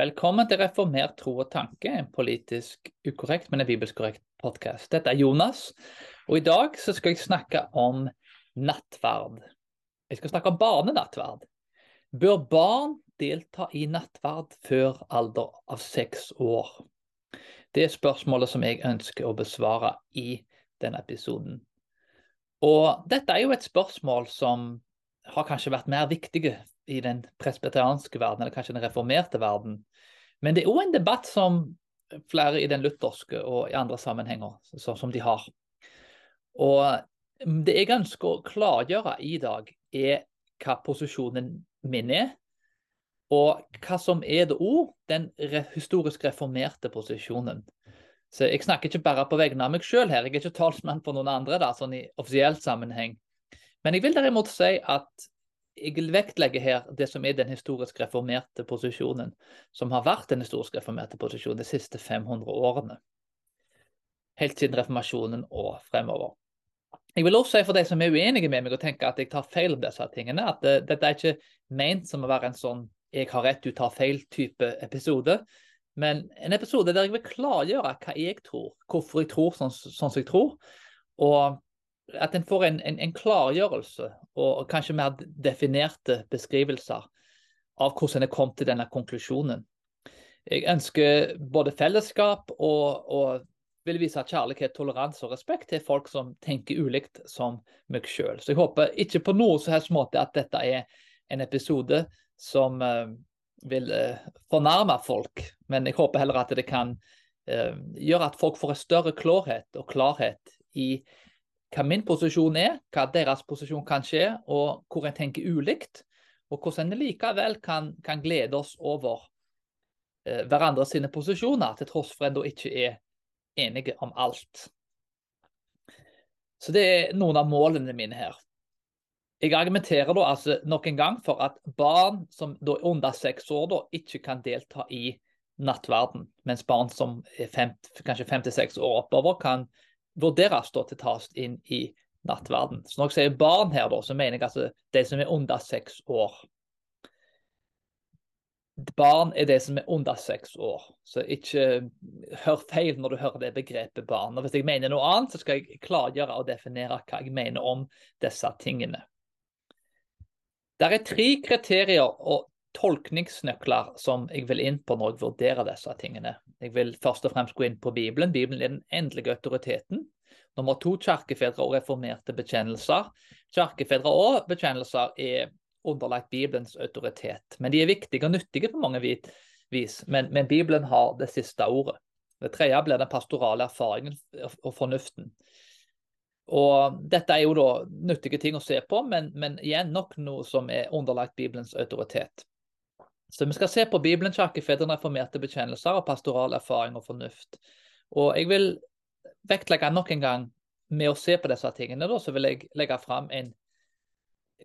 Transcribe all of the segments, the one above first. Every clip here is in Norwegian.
Velkommen til Reformert tro og tanke, en politisk ukorrekt, men en bibelsk korrekt podkast. Dette er Jonas, og i dag så skal jeg snakke om nattverd. Jeg skal snakke om barnenattverd. Bør barn delta i nattverd før alder av seks år? Det er spørsmålet som jeg ønsker å besvare i denne episoden. Og dette er jo et spørsmål som har kanskje vært mer viktige i den presbeterianske verden, eller kanskje den reformerte verden. Men det er òg en debatt som flere i den lutherske og i andre sammenhenger så, som de har. Og det jeg ønsker å klargjøre i dag, er hva posisjonen min er, og hva som er det òg den historisk reformerte posisjonen. Så Jeg snakker ikke bare på vegne av meg sjøl her, jeg er ikke talsmann for noen andre da, sånn i offisiell sammenheng. Men jeg vil derimot si at jeg vil vektlegge her det som er den historisk reformerte posisjonen, som har vært den historisk reformerte posisjonen de siste 500 årene. Helt siden reformasjonen og fremover. Jeg vil også si for de som er uenige med meg og tenker at jeg tar feil om disse tingene, at det, dette er ikke ment som å være en sånn 'jeg har rett, du tar feil'-type episode. Men en episode der jeg vil klargjøre hva jeg tror, hvorfor jeg tror sånn, sånn som jeg tror. Og at en får en, en, en, klargjørelse og kanskje mer definerte beskrivelser av hvordan en kom til denne konklusjonen. Jeg ønsker både fellesskap og, og vil vise kjærlighet, toleranse og respekt til folk som tenker ulikt som meg sjøl. Så jeg håper ikke på noe som helst måte at dette er en episode som uh, vil uh, fornærme folk, men jeg håper heller at det kan uh, gjøre at folk får en større klarhet og klarhet i hva min posisjon er, hva deres posisjon kan skje, og hvor en tenker ulikt. Og hvordan en likevel kan, kan glede oss over eh, hverandre sine posisjoner, til tross for en da ikke er enige om alt. Så det er noen av målene mine her. Jeg argumenterer da altså nok en gang for at barn som da er under seks år, da ikke kan delta i nattverden, mens barn som er fem, kanskje fem til seks år oppover, kan vurderes da til tas inn i nattverden. Så når jeg sier barn her, da, så mener jeg altså de som er under seks år. Barn er det som er under seks år, så ikke hør feil når du hører det begrepet barn. Og Hvis jeg mener noe annet, så skal jeg klargjøre og definere hva jeg mener om disse tingene. Det er tre kriterier og tolkningsnøkler som jeg vil inn på når jeg vurderer disse tingene. Jeg vil først og fremst gå inn på Bibelen. Bibelen er den endelige autoriteten. Nummer to kirkefedre og reformerte bekjennelser. Kirkefedre og bekjennelser er underlagt Bibelens autoritet. Men de er viktige og nyttige på mange vis. Men, men Bibelen har det siste ordet. Det tredje blir den pastorale erfaringen og fornuften. Og Dette er jo da nyttige ting å se på, men, men igjen nok noe som er underlagt Bibelens autoritet. Så vi skal se på Bibelen, kirkefedrene, reformerte bekjennelser og pastoral erfaring og fornuft. Og jeg vil vektlegge nok en gang med å se på disse tingene, da, så vil jeg legge fram en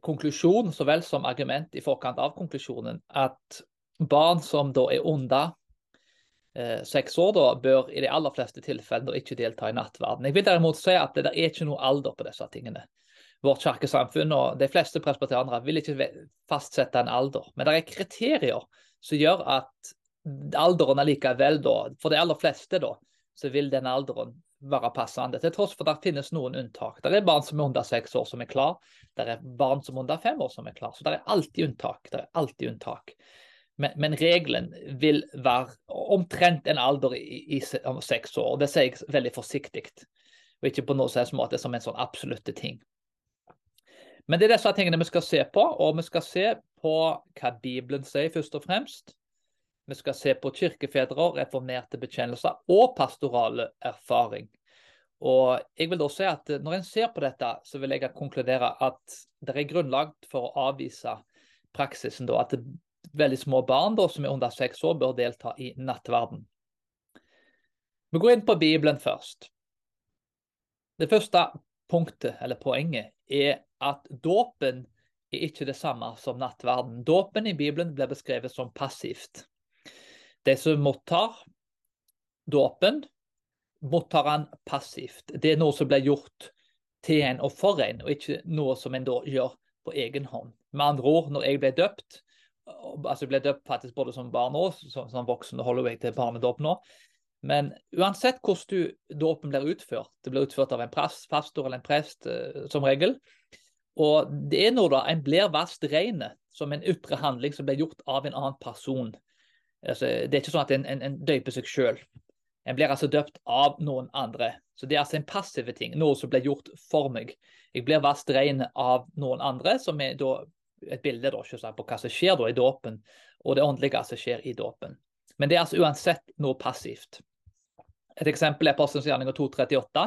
konklusjon så vel som argument i forkant av konklusjonen, at barn som da er under eh, seks år, da, bør i de aller fleste tilfellene ikke delta i nattverden. Jeg vil derimot si at det er ikke noe alder på disse tingene vårt kirkesamfunn og de fleste presbyterianere vil ikke fastsette en alder. Men det er kriterier som gjør at alderen allikevel, da, for de aller fleste, da, så vil den alderen være passende. Til tross for at det finnes noen unntak. Det er barn som er under seks år som er klar. Det er barn som er under fem år som er klar. Så det er alltid unntak. Det er alltid unntak. Men, men regelen vil være omtrent en alder i, i, seks år. Det sier jeg veldig forsiktig. Og ikke på noen måte som en sånn absolutte ting. Men det er disse tingene vi skal se på, og vi skal se på hva Bibelen sier, først og fremst. Vi skal se på kirkefedre, reformerte bekjennelser og pastorale erfaring. Og jeg vil da si at Når en ser på dette, så vil jeg konkludere at det er grunnlag for å avvise praksisen da, at veldig små barn da, som er under seks år, bør delta i nattverden. Vi går inn på Bibelen først. Det første punktet, eller poenget, er at dåpen er ikke det samme som nattverden. Dåpen i Bibelen blir beskrevet som passivt. De som mottar dåpen, mottar han passivt. Det er noe som blir gjort til en og for en, og ikke noe som en da gjør på egen hånd. Med andre ord, når jeg ble døpt altså ble døpt faktisk både som barn og som, som voksen. og holder jeg til barnedåp nå. Men uansett hvordan dåpen blir utført, det blir utført av en pastor eller en prest eh, som regel. Og det er når da en blir vasket ren som en ytre handling som blir gjort av en annen person. Altså, det er ikke sånn at en, en, en døyper seg sjøl. En blir altså døpt av noen andre. Så det er altså en passiv ting, noe som blir gjort for meg. Jeg blir vasket ren av noen andre, som er da et bilde da, på hva som skjer da i dåpen, og det åndelige som skjer i dåpen. Men det er altså uansett noe passivt. Et eksempel er Apostelens gjerninger 238.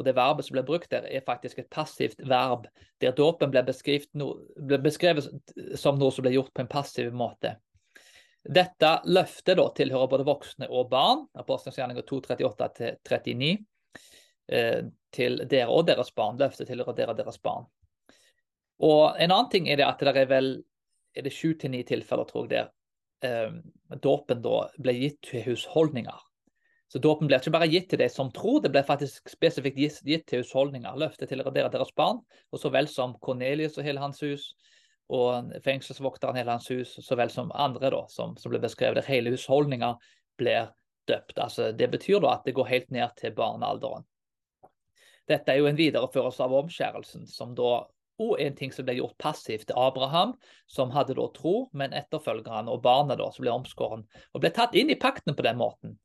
Og det verbet som ble brukt der, er faktisk et passivt verb, der dåpen ble, ble, beskrevet som noe som ble gjort på en passiv måte. Dette løftet da tilhører både voksne og barn, Apostelens gjerninger 238-39, eh, til dere og deres barn. Løftet tilhører dere og deres barn. Og En annen ting er det at det er vel er det sju til ni tilfeller, tror jeg, der eh, dåpen da ble gitt til husholdninger. Så dåpen blir ikke bare gitt til de som tror, det blir faktisk spesifikt gitt, til husholdninger. Løftet til dere deres barn, og så vel som Kornelius og hele hans hus, og fengselsvokteren hele hans hus, så vel som andre da, som, som ble beskrevet der hele husholdninger blir døpt. Altså, det betyr da at det går helt ned til barnealderen. Dette er jo en videreførelse av omskjærelsen, som da og en ting som ble gjort passivt til Abraham, som hadde da tro, men etterfølgerne og barnet da, som ble omskåren, og ble tatt inn i pakten på den måten.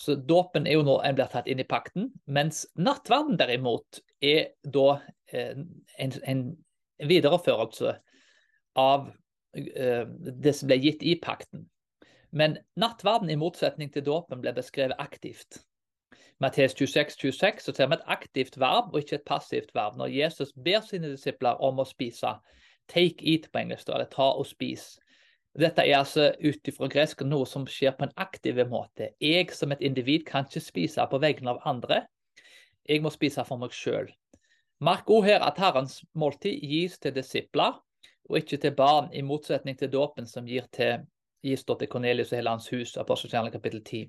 Så dåpen er jo når en blir tatt inn i pakten, mens nattverden derimot er da eh, en, en, videreførelse av eh, det som ble gitt i pakten. Men nattverden i motsetning til dåpen ble beskrevet aktivt. Matteus 26, 26 så ser vi et aktivt verb og ikke et passivt verb. Når Jesus ber sine disipler om å spise, take eat på engelsk, eller ta og spis, dette er altså ut ifra gresk noe som skjer på en aktiv måte. Jeg som et individ kan ikke spise på vegne av andre. Jeg må spise for meg sjøl. Merk òg her at Herrens måltid gis til disipler, og ikke til barn, i motsetning til dåpen som gir til, gis til Kornelius og hele hans hus, apostelskjernen kapittel 10.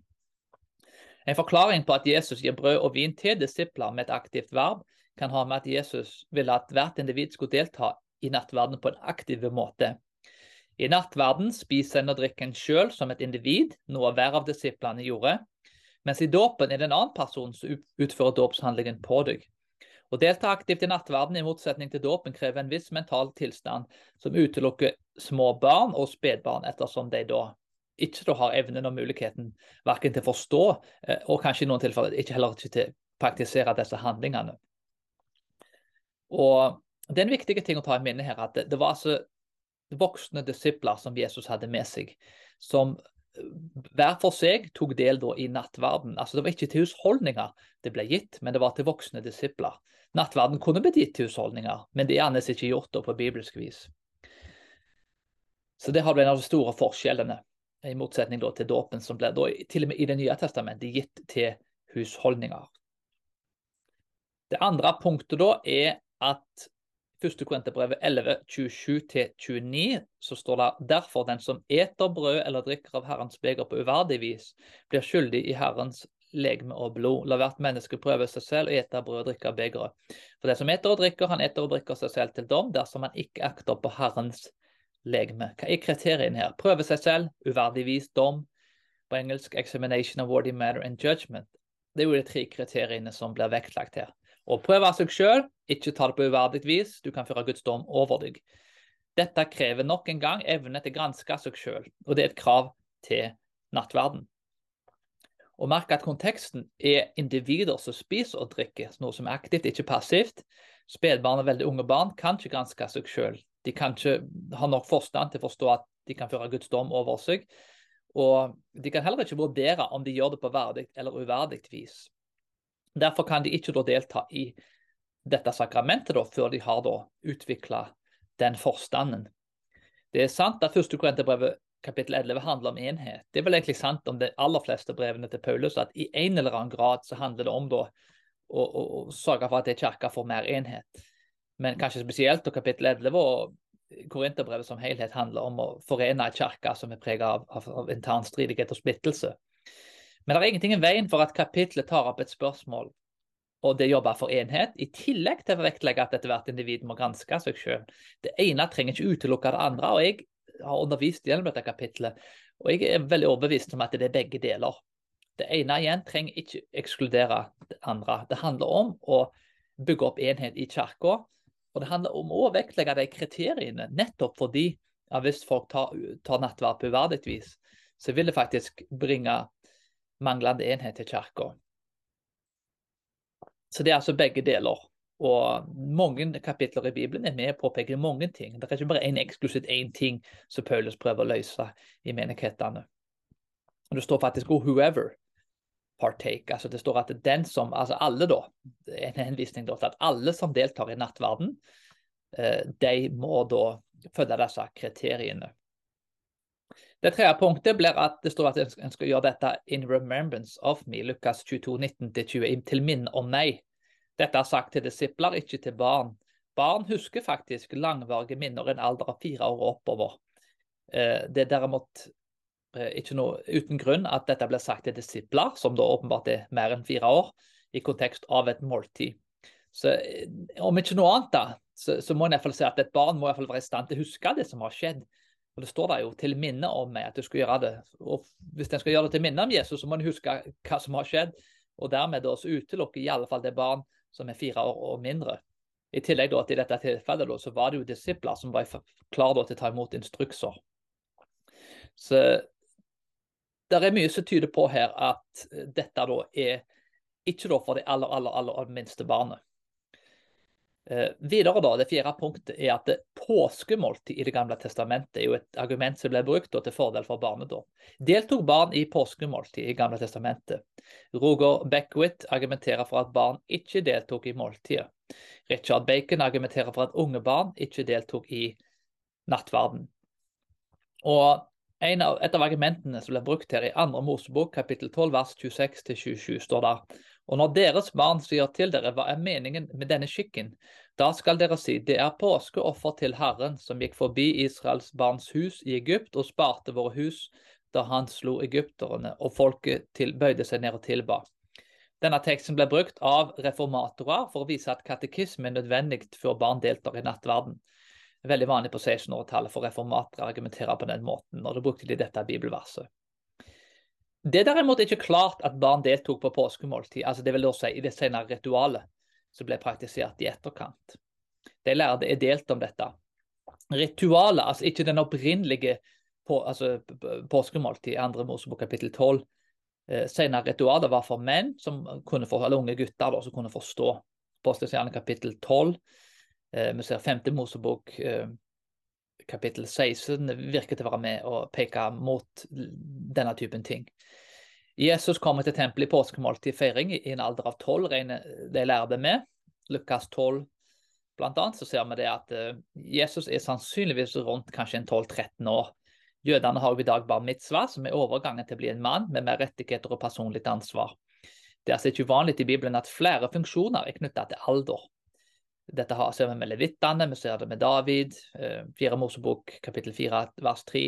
En forklaring på at Jesus gir brød og vin til disipler med et aktivt verb, kan ha med at Jesus ville at hvert individ skulle delta i nattverden på en aktiv måte. I nattverden spiser en og drikker en sjøl som et individ, noe hver av disiplene gjorde, mens i dåpen er det en annen person som utfører dåpshandlingen på deg. Å delta aktivt i nattverden i motsetning til dåpen krever en viss mental tilstand som utelukker små barn og spedbarn, ettersom de da ikke da har evnen og muligheten verken til å forstå, eh, og kanskje i noen tilfeller ikke heller ikke til å praktisere disse handlingene. Og Det er en viktig ting å ta i minne her, at det, det var altså voksne disipler som Jesus hadde med seg, som eh, hver for seg tok del i nattverden. Altså Det var ikke til husholdninger det ble gitt, men det var til voksne disipler. Nattverden kunne blitt gitt til husholdninger, men det er annerledes ikke gjort på bibelsk vis. Så det har blitt en av de store forskjellene, i motsetning til dåpen, som ble da, til og med i Det nye testamentet gitt til husholdninger. Det andre punktet da er at første Korinterbrevet 11, 27-29, så står det derfor den som eter brød eller drikker av Herrens beger på uverdig vis, blir skyldig i Herrens legeme og blod. La hvert menneske prøve seg selv og ete brød og drikke av begeret. For det som eter og drikker, han eter og drikker seg selv til dom, dersom han ikke akter på Herrens legeme. Hva er kriteriene her? Prøve seg selv, uverdig vis, dom. På engelsk 'examination of worthy matter and judgment'. Det er jo de tre kriteriene som blir vektlagt her. Å prøve seg sjøl, ikke ta det på uverdig vis, du kan føre Guds dom over deg. Dette krever nok en gang evne til å granske seg sjøl, og det er et krav til nattverden. Og merk at konteksten er individer som spiser og drikker, noe som er aktivt, ikke passivt. Spedbarn og veldig unge barn kan ikke granske seg sjøl. De kan ikke ha nok forstand til å forstå at de kan føre Guds dom over seg. Og de kan heller ikke vurdere om de gjør det på verdig eller uverdig vis. Derfor kan de ikke delta i dette sakramentet da, før de har utvikla den forstanden. Det er sant at første Korinterbrevet kapittel 11 handler om enhet. Det er vel egentlig sant om de aller fleste brevene til Paulus, at i en eller annen grad så handler det om da, å, å, å sørge for at kirka får mer enhet. Men kanskje spesielt da kapittel 11 og Korinterbrevet som helhet handler om å forene en kirke som er preget av, av, av intern stridighet og splittelse. Men det er ingenting i veien for at kapitlet tar opp et spørsmål og det jobber for enhet, i tillegg til å vektlegge at ethvert individ må granske seg selv. Det ene trenger ikke utelukke det andre. og Jeg har undervist gjennom dette kapitlet. Og jeg er veldig overbevist om at det er begge deler. Det ene igjen trenger ikke ekskludere det andre. Det handler om å bygge opp enhet i kirka. Og det handler om å vektlegge de kriteriene, nettopp fordi ja, hvis folk tar, tar nattverd på uverdig vis, så vil det faktisk bringe manglende enhet til kirka. Så det er altså begge deler. Og mange kapitler i Bibelen er med å peke mange ting. Det er ikke bare én eksklusivt én ting som Paulus prøver å løse i menighetene. Og Det står faktisk oh, 'whoever partake'. altså Det står at den som, altså alle da, en henvisning til at alle som deltar i nattverden, eh, de må da følge disse kriteriene. Det tredje punktet blir at det står at en skal gjøre dette 'in remembrance of me', Lukas 22, 19-20, til minne om meg. Dette er sagt til disipler, ikke til barn. Barn husker faktisk langvarige minner en alder av fire år oppover. Eh, det er derimot eh, ikke noe uten grunn at dette blir sagt til disipler, som da åpenbart er mer enn fire år, i kontekst av et måltid. Så eh, om ikke noe annet, da, så, så må en iallfall si at et barn må i fall være i stand til å huske det som har skjedd. Og Det står der jo 'til minne om meg' at du skal gjøre det. Og Hvis en skal gjøre det til minne om Jesus, så må en huske hva som har skjedd. Og dermed da så utelukker i alle fall det barn som er fire år og mindre. I tillegg da, til dette tilfellet da, så var det jo disipler som var klare til å ta imot instrukser. Så det er mye som tyder på her at dette da er ikke da for det aller, aller, aller minste barnet. Eh, videre da, Det fjerde punktet er at påskemåltid i Det gamle testamentet er jo et argument som ble brukt til fordel for barnedåp. Deltok barn i påskemåltid i Gamle testamentet? Roger Beckwith argumenterer for at barn ikke deltok i måltidet. Richard Bacon argumenterer for at unge barn ikke deltok i nattverden. Og av, et av argumentene som ble brukt her i andre Mosebok, kapittel 12, vers 26-27, står der og når deres barn sier til dere hva er meningen med denne skikken, da skal dere si det er påskeoffer til Herren som gikk forbi Israels barns hus i Egypt og sparte våre hus da han slo egypterne, og folket til, bøyde seg ned og tilba. Denne teksten ble brukt av reformatorer for å vise at katekisme er nødvendig før barn deltar i nattverden. Veldig vanlig på 1600-tallet for reformatorer å argumentere på den måten, og da brukte de dette bibelverset. Det derimot er ikke klart at barn deltok på påskemåltid, altså det vil da si i det senere ritualet som ble praktisert i etterkant. De lærde er delt om dette. Ritualet, altså ikke den opprinnelige på, altså, påskemåltid andre Mosebok kapittel 12. Eh, senere ritualet var for menn, som kunne for, eller unge gutter da, som kunne forstå. Apostelskjernen kapittel 12. Eh, vi ser femte Mosebok eh, kapittel 16 virker til å være med og peke mot denne typen ting. Jesus kommer til tempelet i påskemåltidfeiring i en alder av tolv, regner de lærde med. Lukas 12 blant annet, så ser vi det at uh, Jesus er sannsynligvis rundt kanskje en 12-13 år. Jødene har jo i dag bar mitzvah, som er overgangen til å bli en mann med mer rettigheter og personlig ansvar. Det er altså ikke uvanlig i Bibelen at flere funksjoner er knyttet til alder. Dette har, ser vi med levittene, vi ser det med David, uh, Fire Mosebok kapittel 4 vers 3.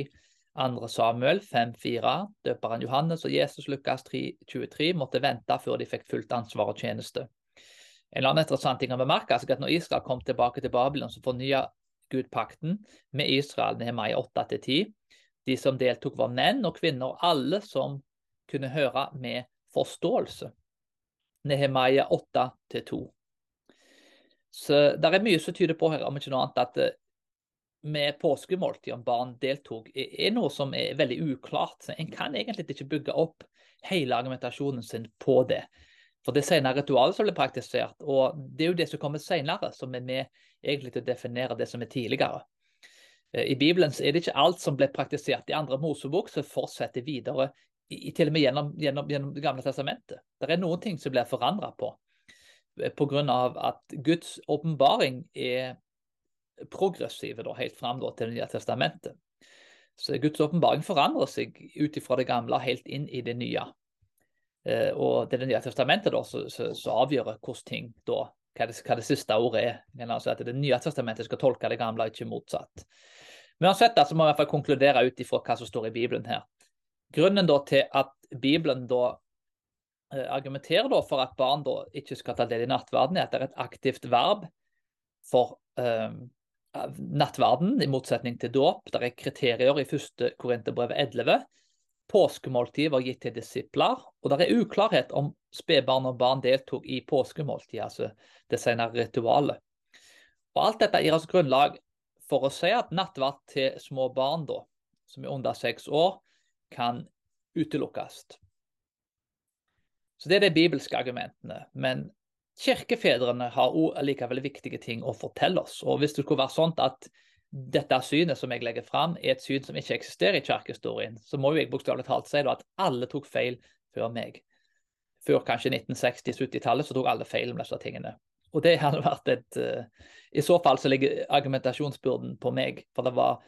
2. Samuel 5,4. Døperen Johannes og Jesus Lukas 23 måtte vente før de fikk fullt ansvar og tjeneste. En annen interessant ting å bemerke er at når Israel kom tilbake til Babylon, så fornya Gud pakten med Israel Nehemia 8-10. De som deltok, var menn og kvinner, alle som kunne høre med forståelse. Nehemia 8-2. Så det er mye som tyder på her, om ikke noe annet, at eh, med påskemåltid om barn deltok, er noe som er veldig uklart. En kan egentlig ikke bygge opp hele argumentasjonen sin på det. For det er senere ritualet som blir praktisert, og det er jo det som kommer senere, som er med egentlig til å definere det som er tidligere. Eh, I Bibelen er det ikke alt som ble praktisert i andre Mosebok, som fortsetter videre, i, til og med gjennom, gjennom, gjennom Det gamle testamentet. Det er noen ting som blir forandra på, pga. at Guds åpenbaring er progressive da, helt fram til Det nye testamentet. Så Guds åpenbaring forandrer seg ut ifra det gamle helt inn i det nye. Eh, og det Det nye testamentet da, som avgjør hvordan ting da, hva det, hva det siste ordet er. Altså at Det nye testamentet skal tolke det gamle, ikke motsatt. Men uansett så må vi i hvert fall konkludere ut ifra hva som står i Bibelen her. Grunnen da til at Bibelen da argumenterer da for at barn da ikke skal ta del i nattverden, er at det er et aktivt verb for eh, nattverden, i motsetning til dåp. Det er kriterier i første Korinterbrev 11. Påskemåltid var gitt til disipler, og det er uklarhet om spedbarn og barn deltok i påskemåltid, altså det senere ritualet. Og Alt dette gir oss grunnlag for å si at nattverd til små barn, da, som er under seks år, kan utelukkes. Så Det er de bibelske argumentene. Men kirkefedrene har likevel viktige ting å fortelle oss. Og Hvis det skulle være sånn at dette synet som jeg legger fram, er et syn som ikke eksisterer i kirkehistorien, så må jo jeg bokstavelig talt si at alle tok feil før meg. Før kanskje 1960-70-tallet så tok alle feil om disse tingene. Og det hadde vært et uh, I så fall så ligger argumentasjonsbyrden på meg, for det var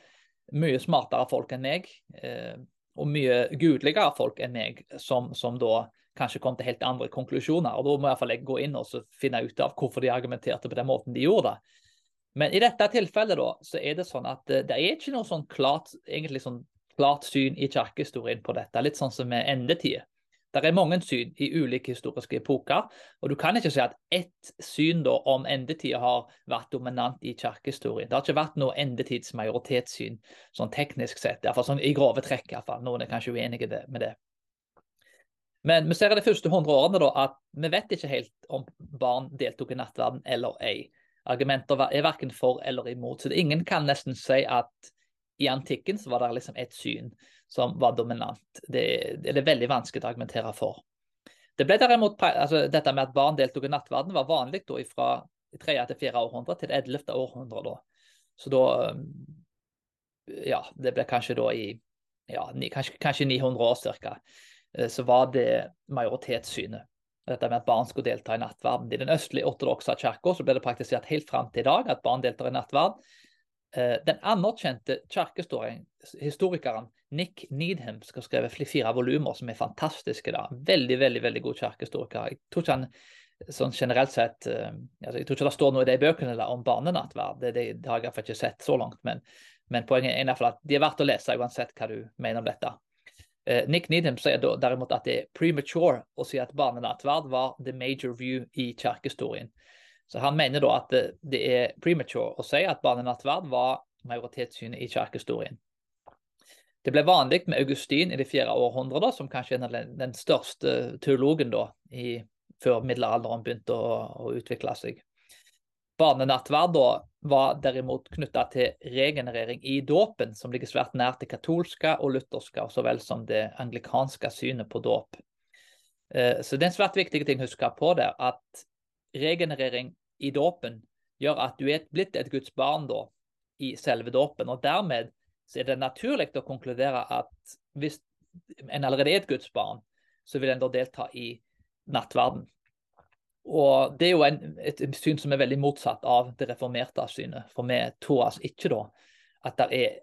mye smartere folk enn meg, uh, og mye gudeligere folk enn meg, som, som, da kanskje kom til helt andre konklusjoner. Og da må i hvert fall jeg gå inn og finne ut av hvorfor de argumenterte på den måten de gjorde. det. Men i dette tilfellet da, så er det sånn at uh, det er ikke noe sånn klart, egentlig sånn klart syn i kirkehistorien på dette. Litt sånn som med endetider. Det er mange syn i ulike historiske epoker, og du kan ikke si at ett syn da om endetida har vært dominant i kirkehistorien. Det har ikke vært noe endetidsmajoritetssyn sånn teknisk sett, iallfall sånn i grove trekk. I hvert fall. Noen er kanskje uenige med det. Men vi ser i de første hundre årene da, at vi vet ikke helt om barn deltok i nattverden eller ei. Argumenter er verken for eller imot. Så ingen kan nesten si at i antikken så var det liksom et syn som var dominant. Det, det er det veldig vanskelig å argumentere for. Det ble derimot, altså Dette med at barn deltok i nattverden var vanlig da fra 3. til 4. århundre til det 11. århundre. da. Så da Ja, det ble kanskje da i ja, kanskje, kanskje 900 år ca. Eh, så var det majoritetssynet. Dette med at barn skulle delta i nattverden. I den østlige ortodokse kirka ble det praktisert helt fram til i dag at barn deltar i nattverd. Eh, den anerkjente kirkehistorikeren Nick Needham skal ha skrevet fire volumer som er fantastiske. da. Veldig veldig, veldig god kirkehistoriker. Jeg tror ikke han sånn generelt sett uh, altså Jeg tror ikke det står noe i de bøkene da, om barnenattverd. Det, det, det, har jeg iallfall ikke sett så langt. Men, men poenget er i hvert fall at de er verdt å lese uansett hva du mener om dette. Uh, Nick Needham sier derimot at det er premature å si at barnenattverd var the major view i kirkehistorien. Så han mener da at det, det er premature å si at barnenattverd var majoritetssynet i kirkehistorien. Det ble vanlig med Augustin i det fjerde århundret, som kanskje er den, den største teologen da, i, før middelalderen begynte å, å utvikle seg. Barnenattverd da, var derimot knytta til regenerering i dåpen, som ligger svært nær til katolske og lutherske, så vel som det anglikanske synet på dåp. Eh, så det er en svært viktig ting å huske på der, at regenerering i dåpen gjør at du er blitt et Guds barn da, i selve dåpen. Og dermed er det naturlig å konkludere at hvis en allerede er et Guds barn, så vil en da delta i nattverden. Og Det er jo en, et syn som er veldig motsatt av det reformerte synet. For vi tror altså ikke da at det er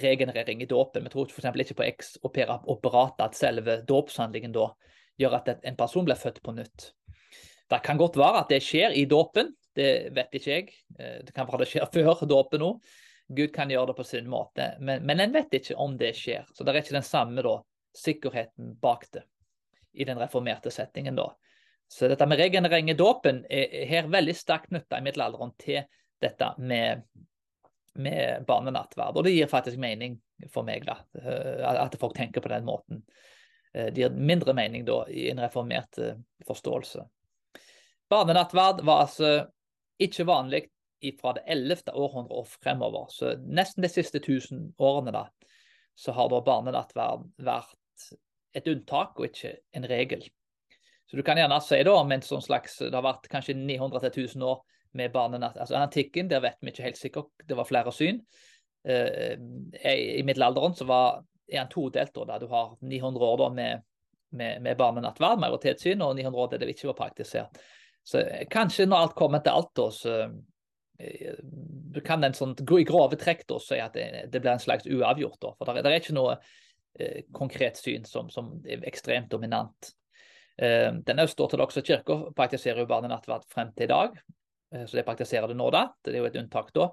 regenerering i dåpen. Vi tror f.eks. ikke på ex operatet, at selve dåpshandlingen da gjør at en person blir født på nytt. Det kan godt være at det skjer i dåpen, det vet ikke jeg. Eh, det kan være det skjer før dåpen òg. Gud kan gjøre det på sin måte, men, men en vet ikke om det skjer. Så det er ikke den samme da, sikkerheten bak det i den reformerte settingen. da. Så dette med regenerering i dåpen er her veldig sterkt knytta i middelalderen til dette med, med barnenattverd. Og det gir faktisk mening for meg, da, eh, at folk tenker på den måten. Eh, det gir mindre mening da i en reformert forståelse. Barnenattverd var altså ikke vanlig fra det 11. århundret og fremover. Så nesten de siste 1000 årene da, så har da barnenattverd vært et unntak og ikke en regel. Så du kan gjerne si da om en sånn slags Det har vært kanskje 900 1000 år med barnenatt. Altså Antikken, der vet vi ikke helt sikkert. Det var flere syn. Uh, I middelalderen så var, er den todelt, der du har 900 år da med, med, med barnenattverd, majoritetssyn, og 900 år der det ikke var praktisert. Så eh, kanskje når alt kommer til alt, da, så eh, du kan en sånn, i grove trekk da, si at det, det, blir en slags uavgjort. Da, for det, er ikke noe eh, konkret syn som, som, er ekstremt dominant. Eh, den østortodokse kirka praktiserer jo barnenattverd frem til i dag, eh, så de praktiserer det nå da. Det er jo et unntak da.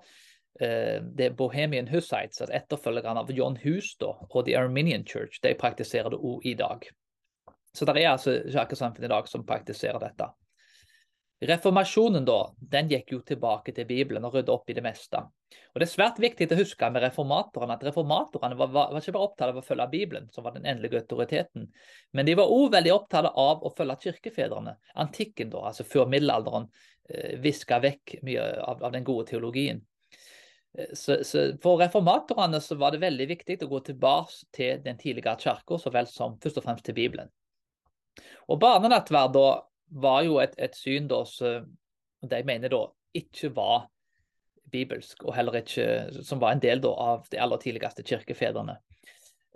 Eh, det er Bohemian Hussites, altså etterfølgerne av John Hus da, og The Armenian Church, de praktiserer det òg i dag. Så det er altså kirkesamfunn i dag som praktiserer dette. Reformasjonen da, den gikk jo tilbake til Bibelen og rydde opp i det meste. Og Det er svært viktig å huske med reformatorene at reformatorene var, var, var ikke bare opptatt av å følge Bibelen, som var den endelige autoriteten, men de var òg veldig opptatt av å følge kirkefedrene. Antikken, da, altså før middelalderen, eh, viska vekk mye av, av den gode teologien. Eh, så, så, For reformatorene så var det veldig viktig å gå tilbake til den tidligere kirka, så vel som først og fremst til Bibelen. Og barnenattverd da var jo et, et syn da som de mener da ikke var bibelsk, og heller ikke som var en del da av de aller tidligste kirkefedrene.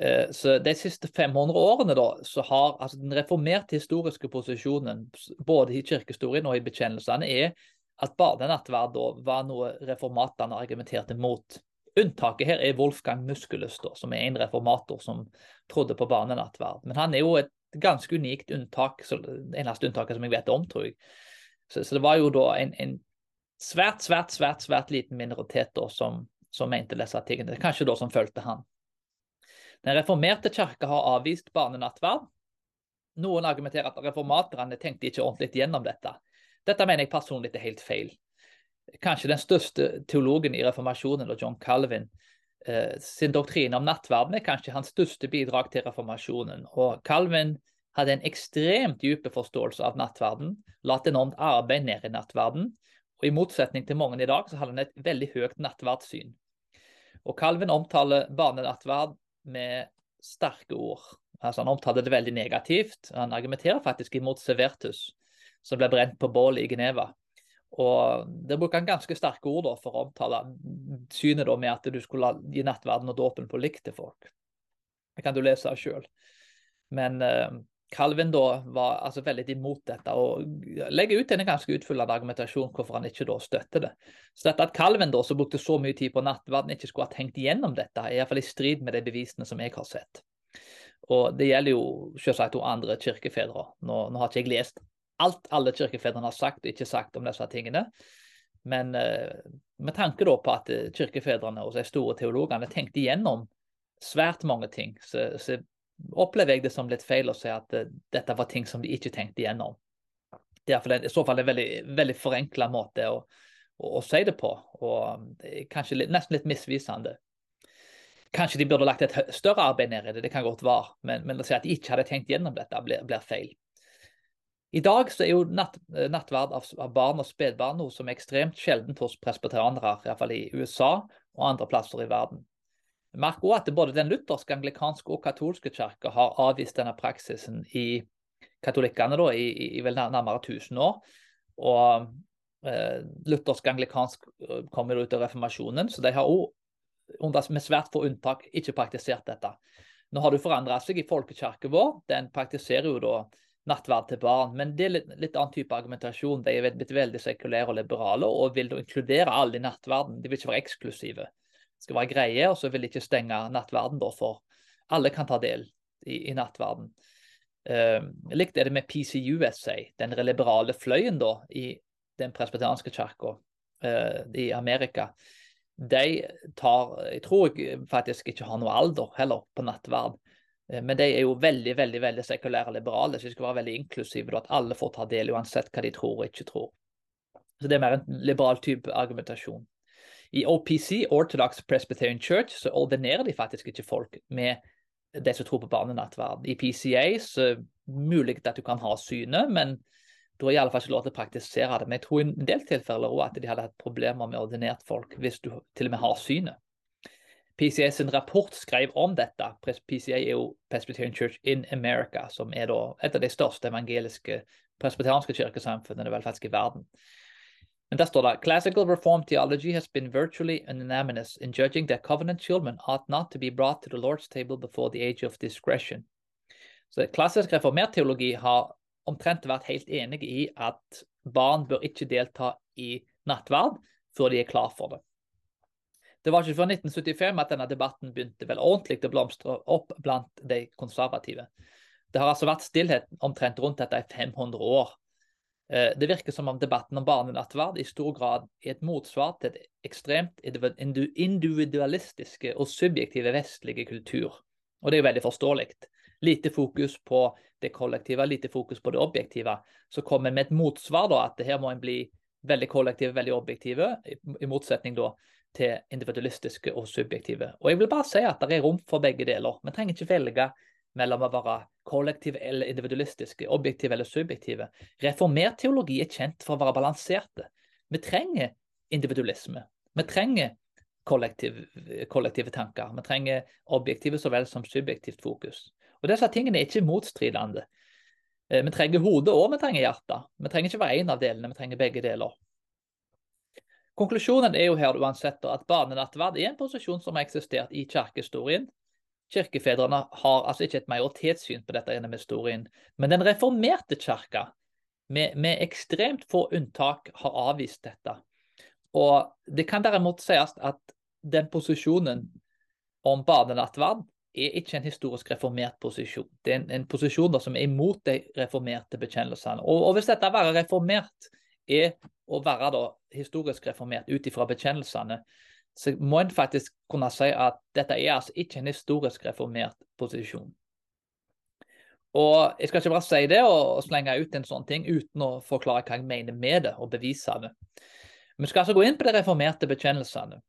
Eh, så De siste 500 årene da, så har altså den reformerte historiske posisjonen både i kirkehistorien og i bekjennelsene er at barnenattverd da var noe reformatene argumenterte mot. Unntaket her er Wolfgang da, som er en reformator som trodde på barnenattverd. Men han er jo et ganske unikt unntak, så eneste unntaket som jeg vet om, tror jeg. Så, så det var jo da en, en, svært, svært, svært svært liten minoritet da, som, som mente disse tingene. Kanskje da som fulgte han. Den reformerte kirke har avvist barnenattverd. Noen argumenterer at reformaterne tenkte ikke ordentlig gjennom dette. Dette mener jeg personlig er helt feil. Kanskje den største teologen i reformasjonen, John Calvin, sin doktrine om nattverden er kanskje hans største bidrag til reformasjonen. Og Calvin hadde en ekstremt dyp forståelse av nattverden, la et enormt arbeid ned i nattverden. Og I motsetning til mange i dag, så hadde han et veldig høyt nattverdssyn. Og Calvin omtaler barnenattverd med sterke ord. Altså Han omtaler det veldig negativt. Han argumenterer faktisk imot Severtus, som ble brent på bålet i Geneva. Og Der bruker han ganske sterke ord da, for å omtale synet da, med at du skulle gi nattverden og dåpen på likt til folk. Det kan du lese sjøl. Men eh, Calvin da var altså veldig imot dette, og legger ut en ganske utfyllende argumentasjon hvorfor han ikke da støtter det. Så dette at Calvin da, som brukte så mye tid på nattverden, ikke skulle ha tenkt igjennom dette, er iallfall i strid med de bevisene som jeg har sett. Og Det gjelder jo selvsagt andre kirkefedre. Nå, nå har ikke jeg lest alt alle kirkefedrene har sagt og ikke sagt om disse tingene. Men eh, med tanke på at eh, kirkefedrene og de store teologene tenkte igjennom svært mange ting, så, så, opplever jeg det som litt feil å si at uh, dette var ting som de ikke tenkte igjennom. Det er i så fall en veldig, veldig forenkla måte å, å, å, si det på, og kanskje litt, nesten litt misvisende. Kanskje de burde lagt et større arbeid ned i det, det kan godt være, men, men å si at de ikke hadde tenkt gjennom dette, blir feil. I dag så er jo natt, eh, nattverd av, barn og spedbarn noe som er ekstremt sjeldent hos presbeteranere, iallfall i USA og andre plasser i verden. Merk også at både den lutherske, anglikanske og katolske kirke har avvist denne praksisen i katolikkene da, i, i, i vel nærmere 1000 år. Og eh, luthersk anglikansk eh, kommer ut av reformasjonen, så de har òg med svært få unntak ikke praktisert dette. Nå har det forandra seg i folkekirken vår. Den praktiserer jo da nattverd til barn. Men det er litt, litt annen type argumentasjon. De er blitt veldig sekulære og liberale og vil inkludere alle i nattverden. De vil ikke være eksklusive. Det skal være greie, og så vil de ikke stenge nattverden da for alle kan ta del i, i nattverden. Uh, likt er det med PCUSA, den liberale fløyen da i den presbyterianske kirka uh, i Amerika. De tar Jeg tror jeg faktisk ikke har noe alder heller på nattverd. Eh, men de er jo veldig veldig, veldig sekulære og liberale, så de skal være veldig inklusive. At alle får ta del uansett hva de tror og ikke tror. Så det er mer en liberal type argumentasjon. I OPC, Orthodox Presbyterian Church, så ordinerer de faktisk ikke folk med de som tror på barnenattverden. I PCA så er mulig at du kan ha synet, men du har iallfall ikke lov til å praktisere det. Men jeg tror i en del tilfeller også at de hadde hatt problemer med ordinert folk hvis du til og med har synet. PCA sin rapport skrev om dette. PCA er jo Presbyterian Church in America, som er et av de største evangeliske presbyterianske kirkesamfunnene vel faktisk i verden. Men der står det Classical Reformed theology has been virtually unanimous in judging that covenant children ought not to be brought to the Lord's table before the age of discretion. Så Klassisk reformert teologi har omtrent vært helt enig i at barn bør ikke delta i nattverd før de er klar for det. Det var ikke før 1975 at denne debatten begynte vel ordentlig å blomstre opp blant de konservative. Det har altså vært stillhet omtrent rundt dette i 500 år. Eh, det virker som om debatten om barnenattverd i stor grad er et motsvar til det ekstremt individualistiske og subjektive vestlige kultur. Og det er veldig forståelig. lite fokus på det kollektive, lite fokus på det objektive. Så kommer vi med et motsvar, da, at her må en bli veldig kollektiv, veldig objektive, i motsetning da til individualistiske og subjektive. Og jeg vil bare si at det er rom for begge deler. Vi trenger ikke velge mellom å være kollektive eller individualistiske, objektive eller subjektive. Reformert teologi er kjent for å være balanserte. Vi trenger individualisme. Vi trenger kollektiv, kollektive tanker. Vi trenger objektive så vel som subjektivt fokus. Og Disse tingene er ikke motstridende. Eh, vi trenger hodet og vi trenger hjertet. Vi trenger ikke være én av delene, vi trenger begge deler. Konklusjonen er jo her uansett at barnenattverd er en posisjon som har eksistert i kirkehistorien. Kirkefedrene har altså ikke et majoritetssyn på dette gjennom historien, men den reformerte kirka, med, med, ekstremt få unntak, har avvist dette. Og Det kan derimot sies at den posisjonen om barnenattverd er ikke en historisk reformert posisjon. Det er en, en posisjon da, som er imot de reformerte bekjennelsene. Og, og hvis dette å være reformert er å være da, historisk reformert ut ifra bekjennelsene, så må en faktisk kunne si at dette er altså ikke en historisk reformert posisjon. Og Jeg skal ikke bare si det og slenge ut en sånn ting uten å forklare hva jeg mener med det og bevise det. Vi skal altså gå inn på de reformerte bekjennelsene.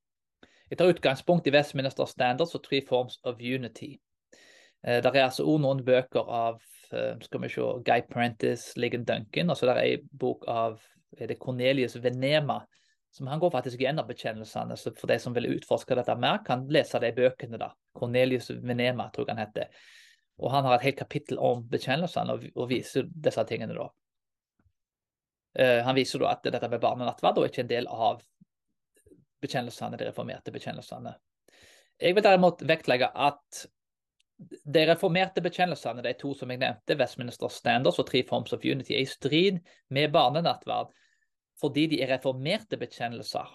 Jeg tar utgangspunkt i Westminster Standards og Three Forms of Unity. Eh, det er altså også noen bøker av eh, skal vi se, Guy Prentice, Ligon Duncan, og så er en bok av er det Cornelius Venema. som Han går faktisk gjennom bekjennelsene, så for de som vil utforske dette mer, kan lese de bøkene. da. Cornelius Venema, tror jeg han heter. Og Han har et helt kapittel om bekjennelsene og, og viser disse tingene. da. Uh, han viser da at dette med barn og nattverd er ikke en del av bekjennelsene, de reformerte bekjennelsene. Jeg vil derimot vektlegge at de reformerte bekjennelsene, de to som jeg nevnte, Westminster Standards og Three Forms of Unity, er i strid med barnenattverd fordi de er reformerte bekjennelser.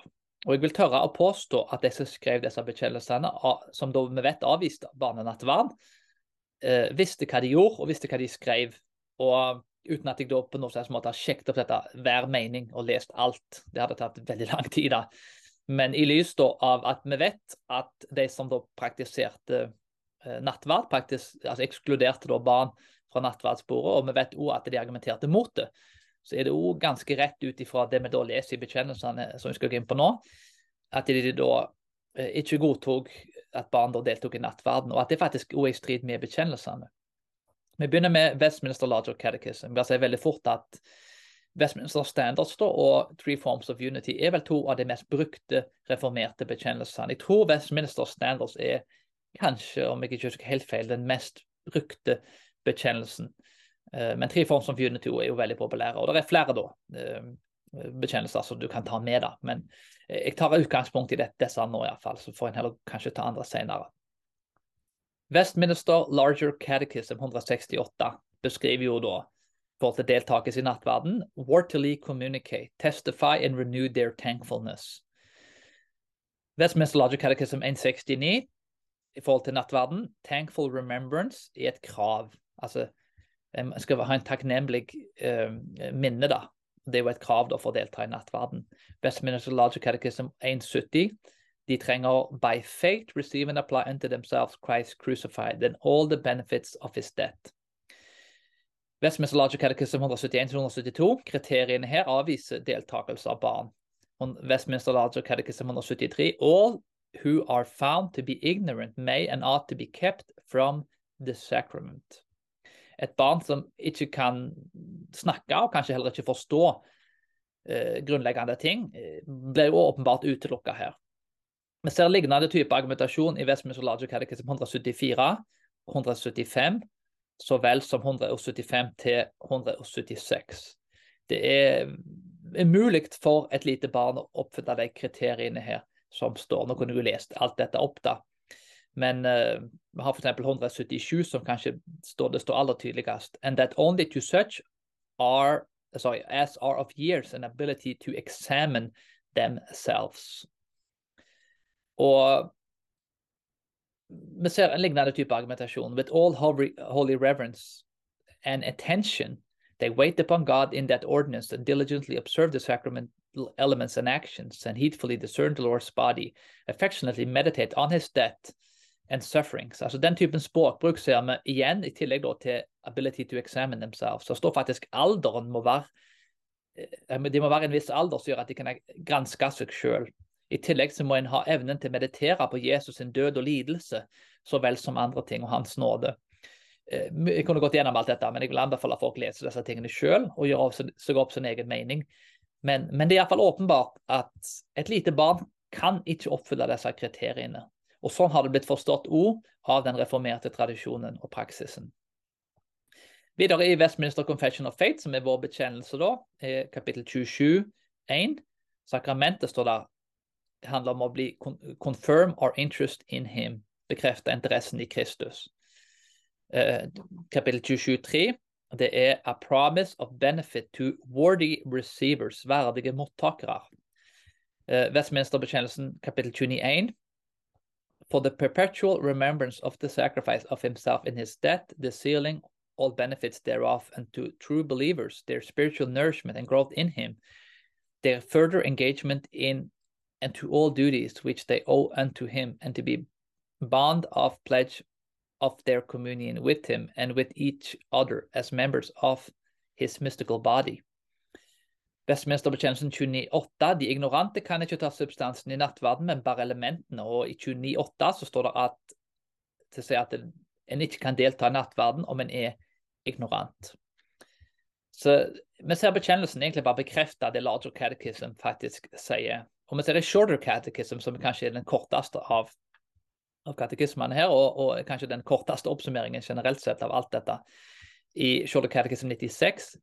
Og jeg vil tørre å påstå at de som skrev disse bekjennelsene, som da vi vet avviste barnenattverd, eh, visste hva de gjorde og visste hva de skrev. Og uten at jeg da på noen måte har sjekket opp dette hver mening og lest alt. Det hadde tatt veldig lang tid. da. Men i lys av at vi vet at de som da praktiserte nattverd, faktisk altså ekskluderte da barn fra nattverdsbordet, og vi vet òg at de argumenterte mot det, så er det òg ganske rett ut ifra det vi da leser i bekjennelsene som vi skal gå inn på nå, at de da eh, ikke godtok at barn da deltok i nattverden, og at det faktisk òg er i strid med bekjennelsene. Vi begynner med Westminster Larger Catechism. Vil si veldig fort at Westminster Standards da, og Three Forms of Unity er vel to av de mest brukte reformerte bekjennelsene. Jeg tror Westminster Standards er kanskje, om jeg ikke husker helt feil, den mest brukte bekjennelsen. Eh, men tre Forms of Unity er jo veldig populære, og det er flere da eh, bekjennelser som du kan ta med. da. Men eh, jeg tar utgangspunkt i disse nå, iallfall, så får en heller kanskje ta andre senere. Westminster Larger Catechism 168 beskriver jo da forhold til deltakelse i nattverden, Wartily communicate, testify and renew their thankfulness. Westminster Larger Catechism 169 i forhold til nattverden, thankful remembrance er et krav. Altså, en skal ha en takknemlig uh, minne, da. Det er jo et krav da, for å delta i nattverden. Westminster Larger Catechism 170 de trenger by faith receive and apply unto themselves Christ crucified and all the benefits of his death. Westminster Larger Catechism 171-172. Kriteriene her avviser deltakelse av barn. Westminster Larger Catechism 173. All who are found to be ignorant may and ought to be kept from the sacrament. Et barn som ikke kan snakke, og kanskje heller ikke forstå eh, grunnleggende ting, ble blir jo åpenbart utelukka her. Vi ser lignende type argumentasjon i Westminster Logic Catechism 174, 175 så vel som 175 til 176. Det er umulig for et lite barn å oppfylle de kriteriene her som står. Nå kunne du lest alt dette opp, da. Men uh, vi har f.eks. 177, som kanskje står, det står aller tydeligst. And that only to such are sorry, as are of years an ability to examine themselves. Og vi ser en lignende type argumentasjon. With all holy reverence and attention, they wait upon God in that ordinance and diligently observe the sacramental elements and actions and heedfully discern the Lord's body, affectionately meditate on his death and sufferings. Altså Den typen språkbruk ser vi igjen, i tillegg til ability to examine themselves. Så står faktisk alderen må være eh, de må være en viss alder som gjør at de kan granske seg sjøl. I tillegg så må en ha evnen til å meditere på Jesus sin død og lidelse, så vel som andre ting, og hans nåde. Eh, jeg kunne gått gjennom alt dette, men jeg vil anbefale folk å lese disse tingene sjøl og gjøre seg opp sin egen mening. Men, men det er iallfall åpenbart at et lite barn kan ikke oppfylle disse kriteriene. Og Sånn har det blitt forstått ord av den reformerte tradisjonen og praksisen. Videre i Westminster Confession of Faith, som er vår bekjennelse, da, kapittel 27, 1, sakramentet står der det handler om å bli confirm our interest in him, bekrefte interessen i Kristus. Uh, kapittel 27, 3, det er a promise of benefit to worthy receivers, verdige mottakere. Uh, Westminster-bekjennelsen kapittel 21, for the perpetual remembrance of the sacrifice of himself in his death, the sealing all benefits thereof, and to true believers, their spiritual nourishment and growth in him, their further engagement in and to all duties which they owe unto him, and to be bond of pledge of their communion with him and with each other as members of his mystical body. Vestminsterbekjennelsen 29.8. De ignorante kan ikke ta substansen i nattverden, men bare elementene. Og i 29.8 så står det at, til å si at en ikke kan delta i nattverden om en er ignorant. Så vi ser bekjennelsen egentlig bare bekrefte det Larger Catechism faktisk sier. Og vi ser i Shorter Catechism, som kanskje er den korteste av, av katekismene her, og, og, kanskje den korteste oppsummeringen generelt sett av alt dette. I Shorter Catechism 96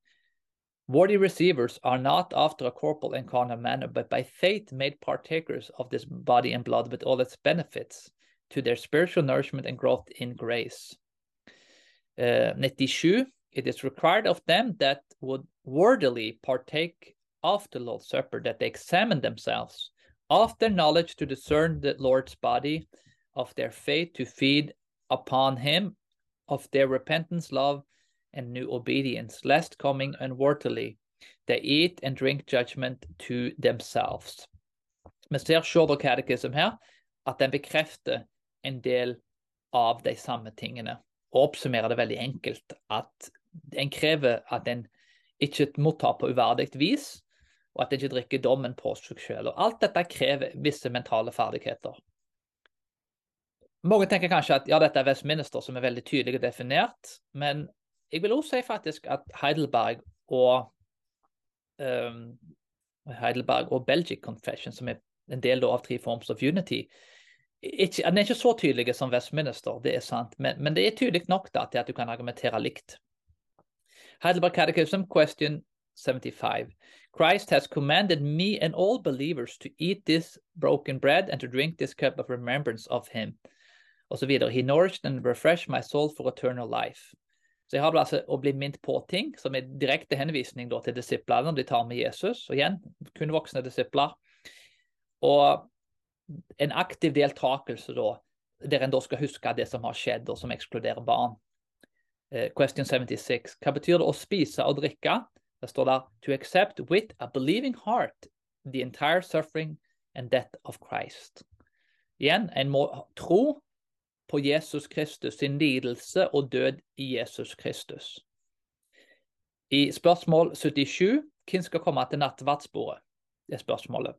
Worthy receivers are not after a corporal and carnal manner, but by faith made partakers of this body and blood with all its benefits to their spiritual nourishment and growth in grace. Uh, 97. It is required of them that would worthily partake of the Lord's Supper that they examine themselves of their knowledge to discern the Lord's body, of their faith to feed upon him, of their repentance, love, and new obedience, lest coming unworthily, they eat and drink judgment to themselves. Vi ser Shorter Catechism her, at den bekrefter en del av de samme tingene. Og oppsummerer det veldig enkelt at en krever at en ikke mottar på uverdig vis, og at en ikke drikker dommen på seg selv. Og alt dette krever visse mentale ferdigheter. Mange tenker kanskje at ja, dette er Westminster, som er veldig tydelig definert, men jeg vil også si faktisk at Heidelberg og um, Heidelberg og Belgic Confession, som er en del av Three Forms of Unity, ikke, den er ikke så tydelig som Westminster, det er sant, men, men det er tydelig nok da, til at du kan argumentere likt. Heidelberg Catechism, question 75. Christ has commanded me and all believers to eat this broken bread and to drink this cup of remembrance of him. Videre. He nourished and refreshed my soul for eternal life. Så jeg har altså å bli minnet på ting som er direkte henvisning til disiplene når de tar med Jesus. Og igjen, kun voksne disipler. Og en aktiv deltakelse da, der en da skal huske det som har skjedd, og som ekskluderer barn. Uh, question 76. Hva betyr det å spise og drikke? Det står der to accept with a believing heart the entire suffering and death of Christ. Igjen, en må tro på Jesus Kristus sin lidelse og død i Jesus Kristus. I spørsmål 77 hvem skal komme til nattverdsbordet? Det er spørsmålet.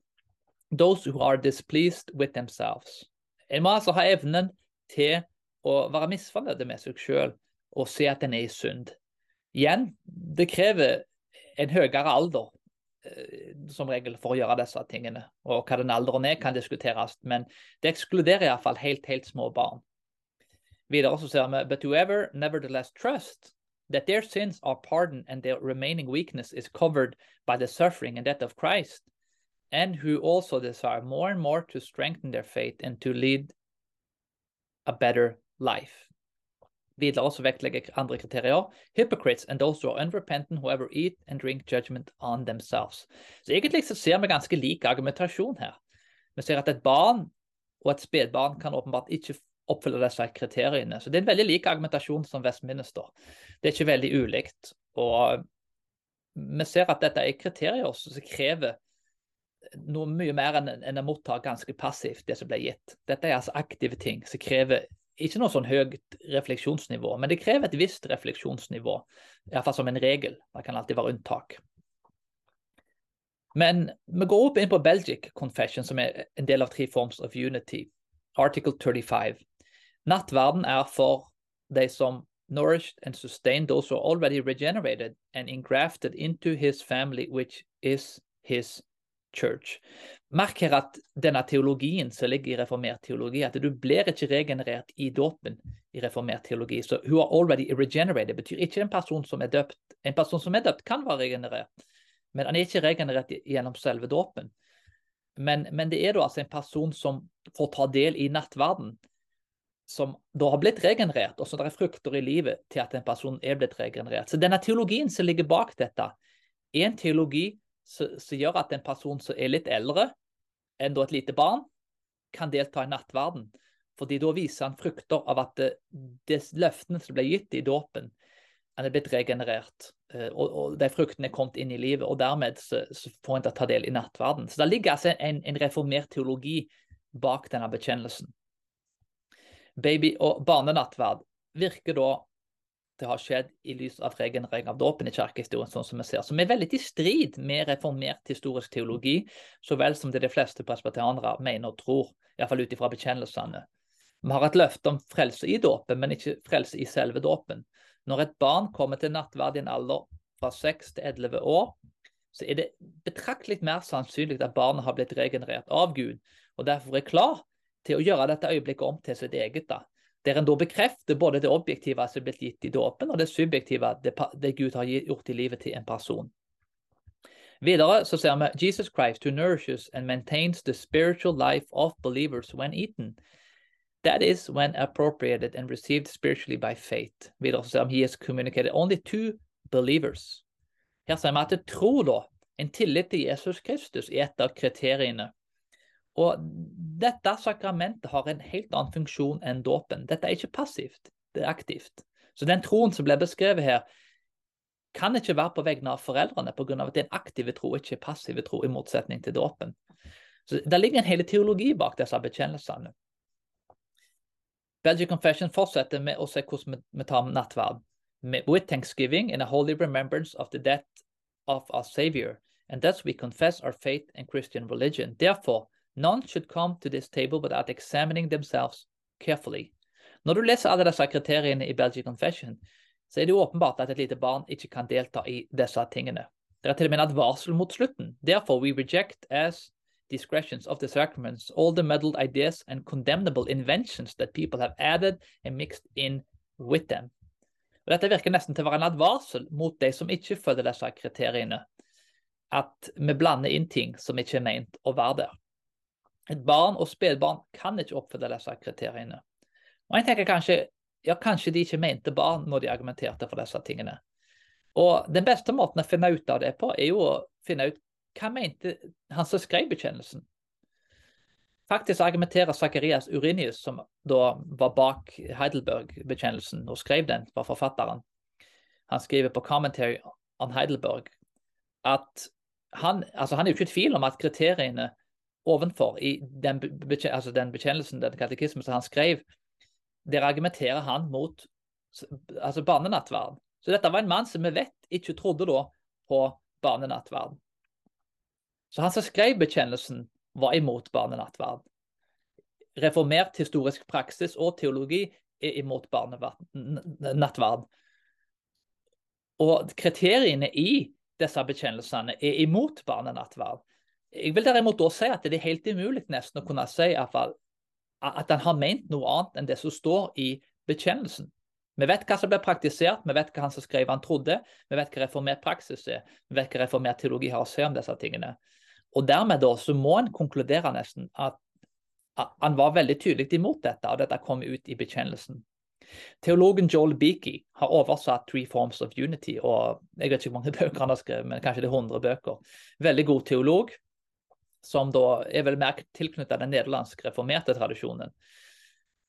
Those who are displeased with themselves. En må altså ha evnen til å være misfornøyd med seg sjøl og se at en er i synd. Igjen, det krever en høyere alder eh, som regel for å gjøre disse tingene. Og hva den alderen er, kan diskuteres, men det ekskluderer iallfall helt, helt små barn. Ser But whoever nevertheless trusts that their sins are pardoned and their remaining weakness is covered by the suffering and death of Christ, and who also desire more and more to strengthen their faith and to lead a better life. Videre så vektlegger andre kriterier. Hypocrites and those who are unrepentant, whoever eat and drink judgment on themselves. Så egentlig så ser vi ganske lik argumentasjon her. Vi ser at et barn og et spedbarn kan åpenbart ikke oppfyller disse kriteriene. Så Det er en veldig lik argumentasjon som vestminister. Det er ikke veldig ulikt. Og vi ser at dette er kriterier som krever noe mye mer enn, en å motta ganske passivt det som ble gitt. Dette er altså aktive ting som krever ikke noe sånn høyt refleksjonsnivå, men det krever et visst refleksjonsnivå. Iallfall som en regel. Det kan alltid være unntak. Men vi går opp inn på Belgic Confession, som er en del av Three Forms of Unity. Article 35. Nattverden er for de som nourished and sustained those who are already regenerated and engrafted into his family, which is his church. Merk her at denne teologien som ligger i reformert teologi, at du blir ikke regenerert i dåpen i reformert teologi. Så who are already regenerated betyr ikke en person som er døpt. En person som er døpt, kan være regenerert, men han er ikke regenerert gjennom selve dåpen. Men, men, det er da altså en person som får ta del i nattverden, som da har blitt regenerert, og så det er frukter i livet til at en person er blitt regenerert. Så denne teologien som ligger bak dette, er en teologi som, som gjør at en person som er litt eldre enn et lite barn, kan delta i nattverden. Fordi da viser han frukter av at det, det løftene som ble gitt i dåpen, han er blitt regenerert. Eh, og, og, de fruktene er kommet inn i livet, og dermed så, så får en ta del i nattverden. Så det ligger altså en, en reformert teologi bak denne bekjennelsen. Baby- og barnenattverd virker da det har skjedd i lys av regenerering av dåpen i kirkehistorien, sånn som vi ser, som er veldig i strid med reformert historisk teologi, så vel som det de fleste presbyterianere mener og tror, iallfall ut ifra bekjennelsene. Vi har et løfte om frelse i dåpen, men ikke frelse i selve dåpen. Når et barn kommer til nattverd i en alder fra 6 til 11 år, så er det betraktelig mer sannsynlig at barnet har blitt regenerert av Gud, og derfor er klar til å gjøre dette øyeblikket om til sitt eget. da der en da bekrefter både det objektive som er blitt gitt i dåpen, og det subjektive, det, det, Gud har gjort i livet til en person. Videre så ser vi Jesus Christ who nourishes and maintains the spiritual life of believers when eaten. That is when appropriated and received spiritually by faith. Videre så ser vi he has communicated only to believers. Her ser vi at tror da, en tillit til Jesus Kristus, er et av kriteriene og dette sakramentet har en helt annen funksjon enn dåpen. Dette er ikke passivt, det er aktivt. Så den troen som ble beskrevet her, kan ikke være på vegne av foreldrene pga. at det er en aktiv tro, ikke passiv tro, i motsetning til dåpen. Så Det ligger en hel teologi bak disse bekjennelsene. Belgian Confession fortsetter med å se hvordan vi tar nattverd. With thanksgiving and a holy remembrance of the death of our Savior, and thus we confess our faith and Christian religion. Therefore, None should come to this table without examining themselves carefully. Når du leser alle disse kriteriene i Belgian Confession, så er det åpenbart at et lite barn ikke kan delta i disse tingene. Det er til og med en advarsel mot slutten. Therefore we reject as discretions of the sacraments all the muddled ideas and condemnable inventions that people have added and mixed in with them. Og Dette virker nesten til å være en advarsel mot de som ikke følger disse kriteriene. At vi blander inn ting som ikke er meint å være der. Et barn og spedbarn kan ikke oppfylle disse kriteriene. Og jeg tenker kanskje, ja, kanskje de ikke mente barn når de argumenterte for disse tingene. Og Den beste måten å finne ut av det på, er jo å finne ut hva mente han som skrev bekjennelsen. Faktisk argumenterer Zakarias Urinius, som da var bak Heidelberg-bekjennelsen og skrev den, var forfatteren. Han skriver på Commentary on Heidelberg at han, altså han er jo ikke i tvil om at kriteriene ovenfor i den, altså den bekjennelsen, den katekismen som han skrev, der argumenterer han mot altså barnenattverden. Så dette var en mann som vi vet ikke trodde da på barnenattverden. Så han som skrev bekjennelsen, var imot barnenattverden. Reformert historisk praksis og teologi er imot barnenattverden. Og kriteriene i disse bekjennelsene er imot barnenattverd. Jeg vil derimot da si at det er helt umulig nesten å kunne si at han har ment noe annet enn det som står i bekjennelsen. Vi vet hva som ble praktisert, vi vet hva han som skrev han trodde, vi vet hva reformert praksis er, vi vet hva reformert teologi har å si om disse tingene. Og dermed da så må en konkludere nesten at han var veldig tydelig imot dette, og dette kom ut i bekjennelsen. Teologen Joel Beakey har oversatt 'Three Forms of Unity', og jeg vet ikke hvor mange bøker han har skrevet, men kanskje det er 100 bøker. Veldig god teolog som da er vel mer tilknyttet den nederlandsk reformerte tradisjonen.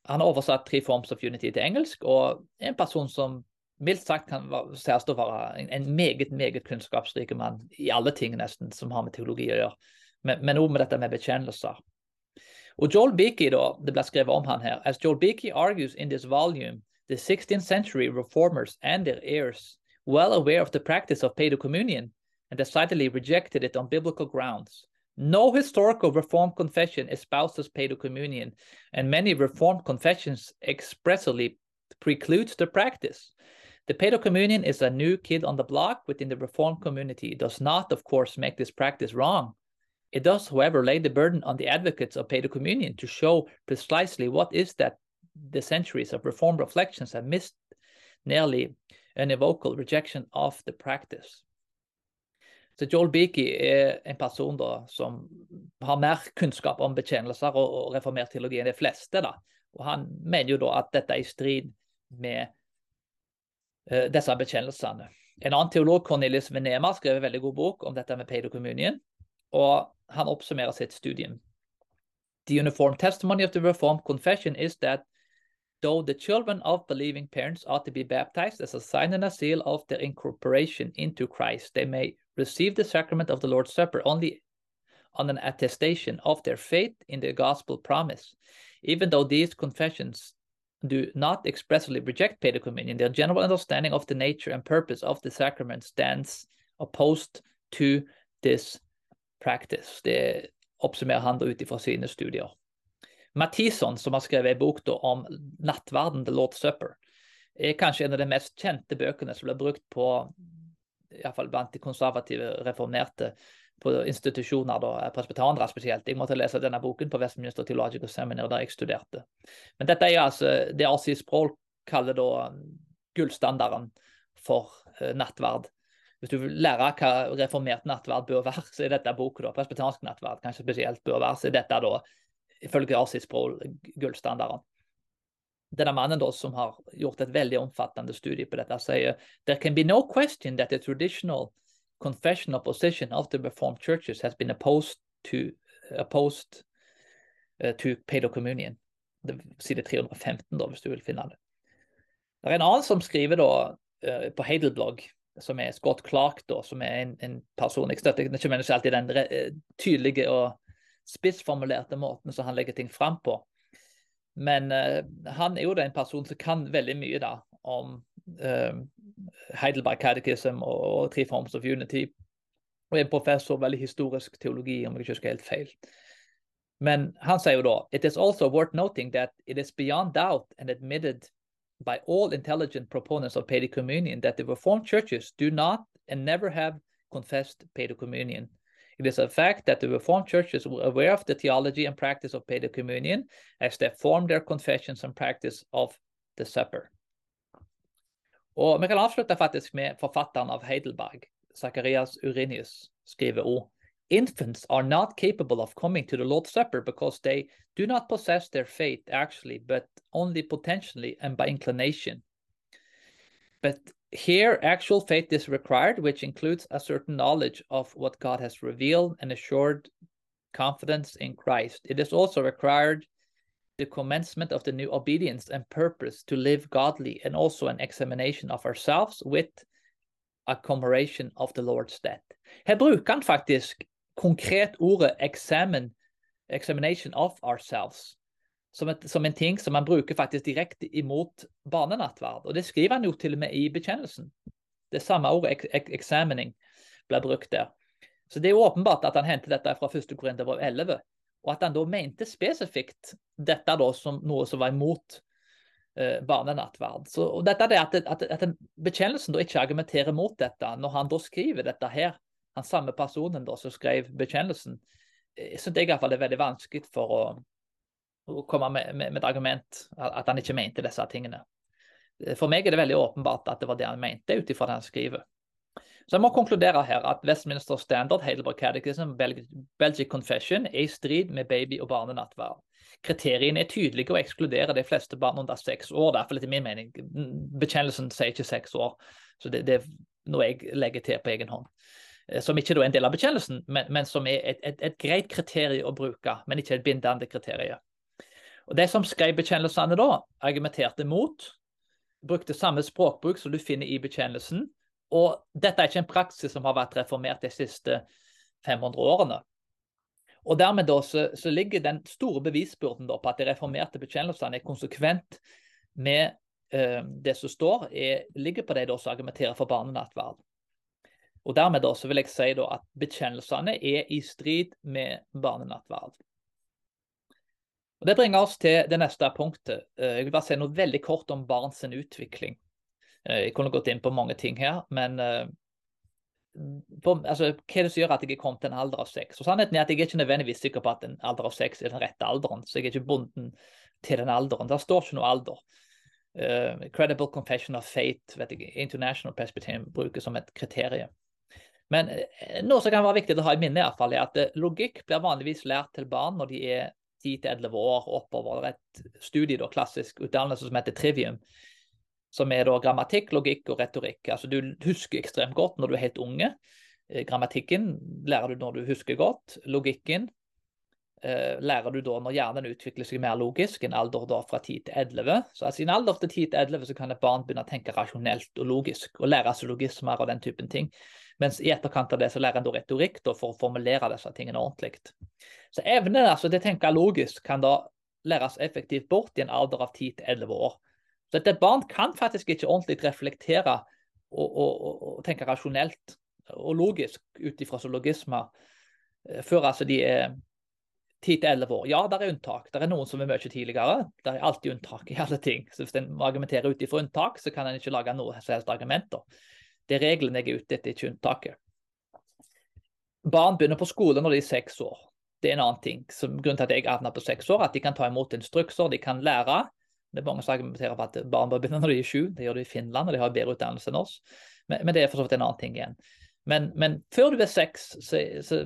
Han har oversatt Three Forms of Unity til engelsk, og er en person som mildt sagt kan sies å være en meget meget kunnskapsrik mann i alle ting nesten som har med teologi å gjøre, men òg med dette med bekjennelser. Og Joel Beakey, da, det blir skrevet om han her, as Joel Beakey argues in this volume, the 16th century reformers and their heirs, well aware of the practice of paedo communion, and decidedly rejected it on biblical grounds. No historical Reformed confession espouses paedo communion, and many Reformed confessions expressly preclude the practice. The paedo communion is a new kid on the block within the Reformed community. It does not, of course, make this practice wrong. It does, however, lay the burden on the advocates of paedo communion to show precisely what is that the centuries of Reformed reflections have missed nearly unevocal rejection of the practice. Så Joel Beakey er en person da, som har mer kunnskap om bekjennelser og, reformert teologi enn de fleste. da. Og Han mener jo da at dette er i strid med uh, disse bekjennelsene. En annen teolog, Cornelius Venema, skrev en veldig god bok om dette med peidokommunien. Og han oppsummerer sitt studium. The uniform testimony of the Reformed confession is that though the children of believing parents ought to be baptized as a sign and a seal of their incorporation into Christ, they may receive the sacrament of the Lord's Supper only on an attestation of their faith in the gospel promise. Even though these confessions do not expressly reject paedo communion, their general understanding of the nature and purpose of the sacrament stands opposed to this practice. Det oppsummerer han da ut ifra sine studier. Mathison, som har skrevet en bok om nattverden, The Lord's Supper, er kanskje en av de mest kjente bøkene som ble brukt på iallfall blant de konservative reformerte på institusjoner, da, presbytanere spesielt. Jeg måtte lese denne boken på Westminster Theological Seminar der jeg studerte. Men dette er altså det R.C. Sproul kaller da gullstandarden for uh, nattverd. Hvis du vil lære hva reformert nattverd bør være, så er dette boka. da, Presbytansk nattverd kanskje spesielt bør være, så er dette da ifølge R.C. Sproul gullstandarden denne mannen da, som har gjort et veldig omfattende studie på dette, sier there can be no question that the traditional confessional position of the Reformed churches has been opposed to, opposed, uh, to pedocommunion. Side 315, da, hvis du vil finne det. Det er en annen som skriver da, uh, på Heidelblogg, som er Scott Clark, da, som er en, en person Jeg støtter ikke alltid den re, tydelige og spissformulerte måten som han legger ting fram på. Men uh, han er jo en person som kan veldig mye da om uh, Heidelberg Catechism og, og Three Forms of Unity. Og er professor veldig historisk teologi, om jeg ikke husker helt feil. Men han sier jo da It is also worth noting that it is beyond doubt and admitted by all intelligent proponents of paid communion that the Reformed churches do not and never have confessed paid communion. It is a fact that the Reformed churches were aware of the theology and practice of paid communion as they formed their confessions and practice of the supper. Og Vi kan avslutte faktisk med forfatteren av Heidelberg, Zacharias Urinius, skriver ord. Infants are not capable of coming to the Lord's Supper because they do not possess their faith actually, but only potentially and by inclination. But here, actual faith is required, which includes a certain knowledge of what God has revealed and assured confidence in Christ. It is also required the commencement of the new obedience and purpose to live godly, and also an examination of ourselves with a commemoration of the Lord's death. Her han faktisk konkret ordet examen, examination of ourselves som, et, som, en ting som man bruker faktisk direkte imot barnenattverd. Og det skriver han jo til og med i bekjennelsen. Det samme ordet, ek, ek, examining, blir brukt der. Så det er jo åpenbart at han henter dette fra 1. Korinterbrev 11, og at han da mente spesifikt dette da som noe som var imot eh, barnenattverd. Så, og dette er at, at, at Bekjennelsen da ikke argumenterer mot dette, når han da skriver dette her, han samme personen da som skrev bekjennelsen, synes jeg iallfall det er veldig vanskelig for å å komme med, med, med, et argument at han ikke mente disse tingene. For meg er det veldig åpenbart at det var det han mente, ut ifra det han skriver. Så jeg må konkludere her at Westminster Standard, Heidelberg Catechism, Belgic Confession er i strid med baby- og barnenattverd. Kriteriene er tydelige og ekskluderer de fleste barn under seks år. Derfor etter min mening. Bekjennelsen sier ikke seks år, så det, det, er noe jeg legger til på egen hånd. Som ikke er en del av bekjennelsen, men, men som er et, et, et greit kriterium å bruke, men ikke et bindende kriterium. Og De som skrev bekjennelsene da, argumenterte mot, brukte samme språkbruk som du finner i bekjennelsen. Og dette er ikke en praksis som har vært reformert de siste 500 årene. Og dermed da så, så ligger den store bevisbyrden på at de reformerte bekjennelsene er konsekvent med eh, det som står, er, ligger på de som argumenterer for barnenattverd. Og dermed da så vil jeg si at bekjennelsene er i strid med barnenattverd. Og Det bringer oss til det neste punktet. Uh, jeg vil bare si noe veldig kort om barns utvikling. Uh, jeg kunne gått inn på mange ting her, men på, altså, hva er det som gjør at jeg er kommet til en alder av seks? Og Sannheten er at jeg er ikke nødvendigvis sikker på at en alder av seks er den rette alderen. Så jeg er ikke bonden til den alderen. Der står ikke noe alder. Uh, credible confession of fate, vet jeg, International perspective bruker som et kriterium. Men noe som kan være viktig å ha i minne, i hvert fall, er at logikk blir vanligvis lært til barn når de er 10-11 år oppover. Er et studie, da, klassisk utdannelse som heter trivium, som er da grammatikk, logikk og retorikk. Altså Du husker ekstremt godt når du er helt unge. Eh, grammatikken lærer du når du husker godt. Logikken eh, lærer du da når hjernen utvikler seg mer logisk, en alder da fra 10 til 11. Så altså, I en alder til 10 til 11 så kan et barn begynne å tenke rasjonelt og logisk, og lære seg logismer og den typen ting. Mens i etterkant av det så lærer en retorikk da, for å formulere disse tingene ordentlig. Så evnen altså, til å tenke logisk kan da læres effektivt bort i en alder av 10-11 år. Så et barn kan faktisk ikke ordentlig reflektere og, og, og, og tenke rasjonelt og logisk ut ifra logismer eh, før altså de er 10-11 år. Ja, det er unntak. Det er noen som er mye tidligere. Det er alltid unntak i alle ting. Så Hvis en argumenterer ut ifra unntak, så kan en ikke lage noe som helst argumenter. Det er reglene jeg er ute etter, ikke unntaket. Barn begynner på skole når de er seks år. Det er en annen ting. Som grunnen til at jeg havna på seks år, at de kan ta imot instrukser, de kan lære. Det er mange som argumenterer for at barn bør begynne når de er sju. Det gjør de i Finland, og de har bedre utdannelse enn oss. Men, men det er for så vidt en annen ting igjen. Men, men før du er seks, så, så,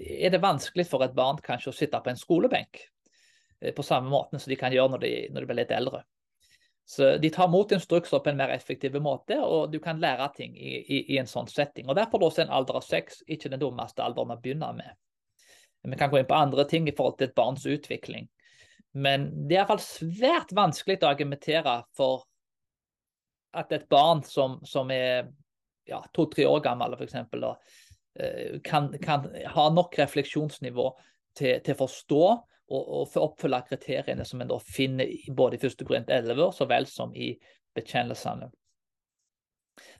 er det vanskelig for et barn kanskje å sitte på en skolebenk eh, på samme måte som de kan gjøre når de, når de blir litt eldre. Så De tar mot instrukser på en mer effektiv måte, og du kan lære ting i, i, i en sånn setting. Og Derfor er en alder av seks ikke den dummeste alderen å begynne med. Vi kan gå inn på andre ting i forhold til et barns utvikling. Men det er iallfall svært vanskelig å argumentere for at et barn som, som er ja, to-tre år gammel, f.eks., eh, kan, kan ha nok refleksjonsnivå til å forstå og, og oppfylle kriteriene som en da finner både i 1. Korint 11 så vel som i bekjennelsene.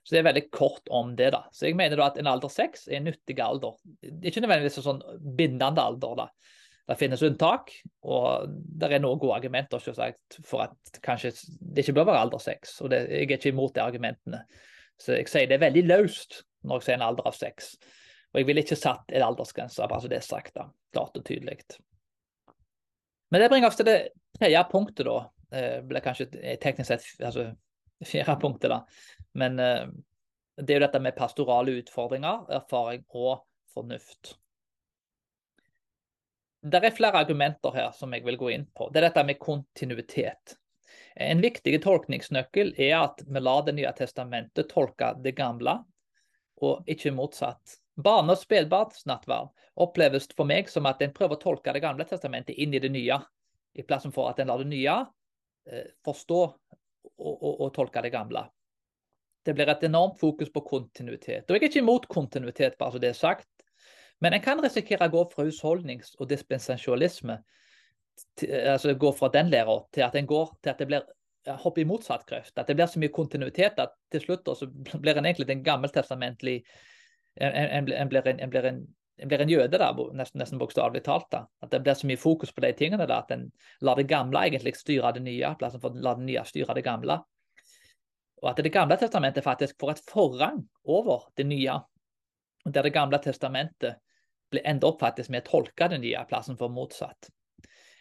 Så det er veldig kort om det. da. Så jeg mener da at en alder seks er en nyttig alder. Det er ikke nødvendigvis en sånn bindende alder. da. Det finnes unntak, og det er noen gode argumenter selvsagt, for at kanskje det ikke bør være alder seks. Og det, jeg er ikke imot de argumentene. Så jeg sier det er veldig løst når jeg sier en alder av seks. Og jeg ville ikke satt en aldersgrense, bare så det er sagt da, klart og tydelig. Men det bringer oss til det tredje punktet, da. Det blir kanskje teknisk sett altså, fjerde punktet, da. Men uh, det er jo dette med pastorale utfordringer, erfaring og fornuft. Det er flere argumenter her som jeg vil gå inn på. Det er dette med kontinuitet. En viktig tolkningsnøkkel er at vi lar Det nye testamentet tolke det gamle, og ikke motsatt. Barne- og spedbarnsnattverd oppleves for meg som at en prøver å tolke Det gamle testamentet inn i det nye, i plassen for at en lar det nye eh, forstå og, og, og, tolke det gamle. Det blir et enormt fokus på kontinuitet. Og Jeg er ikke imot kontinuitet, bare så det er sagt. Men en kan risikere å gå fra husholdnings- og dispensasjonalisme, altså gå fra den læra til at en går til at det blir hopp i motsatt kreft. At det blir så mye kontinuitet at til slutt blir en egentlig en gammeltestamentlig en, en, en, blir en, en, blir en jøde, da, nesten, nesten bokstavelig talt. da. At det blir så mye fokus på de tingene da, at en lar det gamle egentlig styre det nye, plassen for å la det nye styre det gamle. Og at Det gamle testamentet faktisk får et forrang over det nye. Der Det gamle testamentet blir enda opp faktisk med å tolke det nye plassen for motsatt.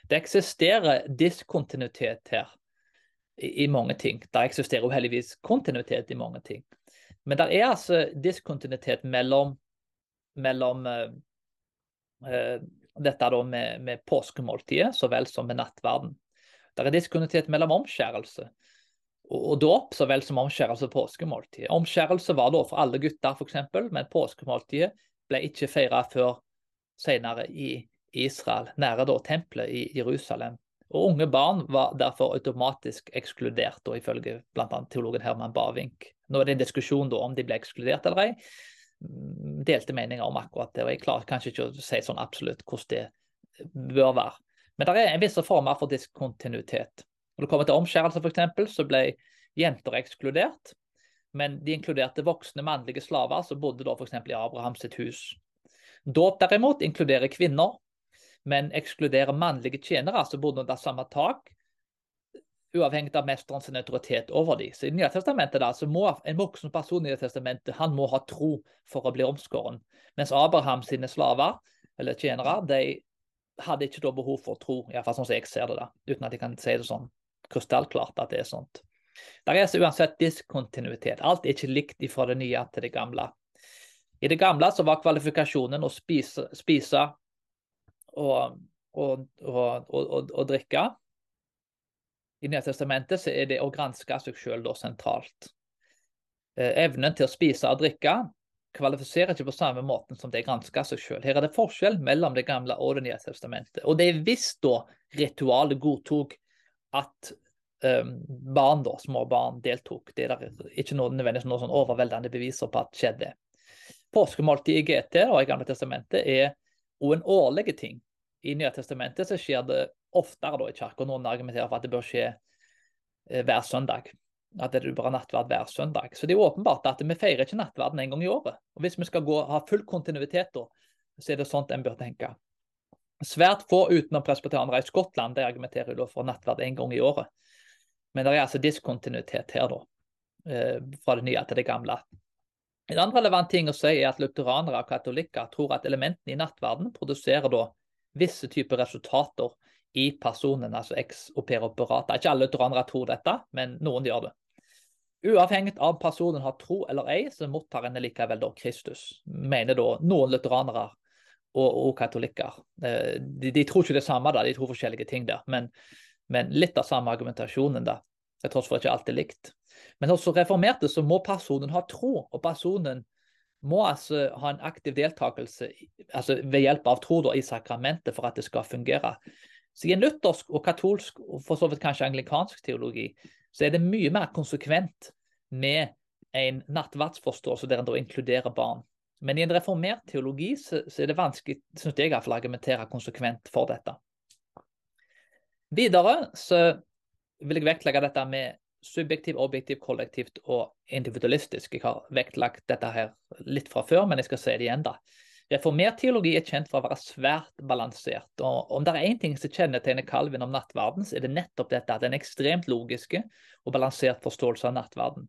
Det eksisterer diskontinuitet her i, i mange ting. Det eksisterer jo heldigvis kontinuitet i mange ting. Men det er altså diskontinuitet mellom, mellom uh, dette da med, med påskemåltidet så vel som med nattverden. Det er diskontinuitet mellom omskjærelse og, og dåp så vel som omskjærelse og påskemåltid. Omskjærelse var da for alle gutter, f.eks., men påskemåltidet ble ikke feira før senere i Israel, nære da tempelet i Jerusalem. Og Unge barn var derfor automatisk ekskludert, da, ifølge bl.a. teologen Herman Bavink. Nå er det en diskusjon da, om de ble ekskludert eller ei, mm, delte meninger om akkurat det. og Jeg klarer kanskje ikke å si sånn absolutt hvordan det bør være. Men det er en viss former for diskontinuitet. Når det kommer til omskjærelse, f.eks., så ble jenter ekskludert. Men de inkluderte voksne mannlige slaver som bodde da f.eks. i Abrahams hus. Dåp derimot inkluderer kvinner, men ekskluderer mannlige tjenere som bodde under samme tak, uavhengig av mesterens autoritet over dem. Så I Nye testamentet da, så må en voksen person i Nye testamentet han må ha tro for å bli omskåren. Mens Abraham sine slaver, eller tjenere, de hadde ikke da behov for tro, iallfall sånn som jeg ser det, da, uten at jeg kan si det sånn krystallklart at det er sånt. Der er så uansett diskontinuitet. Alt er ikke likt fra det nye til det gamle. I det gamle så var kvalifikasjonen å spise, spise og, og, og, og, drikke. I Nye testamentet så er det å granske seg sjøl sentralt. Eh, evnen til å spise og drikke kvalifiserer ikke på samme måte som det gransker seg sjøl. Her er det forskjell mellom det gamle og det nye testamentet. Og det er visst da ritualet godtok at um, barn, da, små barn, deltok. Det er ikke noe, nødvendigvis noe sånn overveldende beviser på at skjedde. Påskemåltidet i GT og i Gamle testamentet er òg en årlig ting. I Nye testamentet så skjer det oftere da i kirka. Noen argumenterer for at det bør skje eh, hver søndag. At det bør ha nattverd hver søndag. Så det er åpenbart at vi feirer ikke nattverden en gang i året. Og Hvis vi skal gå, ha full kontinuitet, da, så er det sånt en bør tenke. Svært få utenom presbyterianere i Skottland de argumenterer for nattverd en gang i året. Men det er altså diskontinuitet her, da. Eh, fra det nye til det gamle. En annen relevant ting å si er at lutheranere og katolikker tror at elementene i nattverden produserer da visse typer resultater i personen, altså ex opera operata. Ikke alle lutheranere tror dette, men noen gjør det. Uavhengig av personen har tro eller ei, så mottar en likevel da Kristus, mener da noen lutheranere og, og katolikker. Eh, de, de, tror ikke det samme, da, de tror forskjellige ting der, men, men litt av samme argumentasjonen. da, til tross for ikke alt er likt. Men også reformerte så må personen ha tro, og personen må altså ha en aktiv deltakelse altså ved hjelp av tro da, i sakramentet for at det skal fungere. Så I en luthersk og katolsk, og for så vidt kanskje anglikansk teologi, så er det mye mer konsekvent med en nattverdsforståelse der en da inkluderer barn. Men i en reformert teologi så, så er det vanskelig synes jeg, å argumentere konsekvent for dette. Videre så vil jeg vektlegge dette med subjektiv, objektiv, kollektivt og individualistisk. Jeg har vektlagt dette her litt fra før, men jeg skal si det igjen. da. Reformert teologi er kjent for å være svært balansert. og Om det er én ting som kjennetegner Calvin om nattverden, så er det nettopp dette at det er en ekstremt logiske og balansert forståelse av nattverden.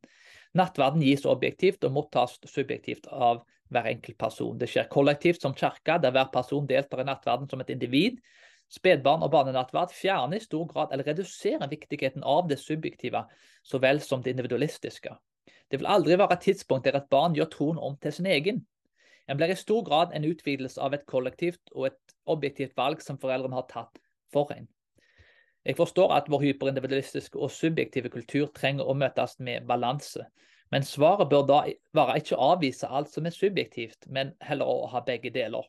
Nattverden gis objektivt og mottas subjektivt av hver enkelt person. Det skjer kollektivt som kirke, der hver person deltar i nattverden som et individ, Spedbarn og barnenattverd fjerner i stor grad eller reduserer viktigheten av det subjektive så vel som det individualistiske. Det vil aldri være et tidspunkt der et barn gjør troen om til sin egen. En blir i stor grad en utvidelse av et kollektivt og et objektivt valg som foreldrene har tatt for en. Jeg forstår at vår hyperindividualistiske og subjektive kultur trenger å møtes med balanse, men svaret bør da være ikke å avvise alt som er subjektivt, men heller å ha begge deler.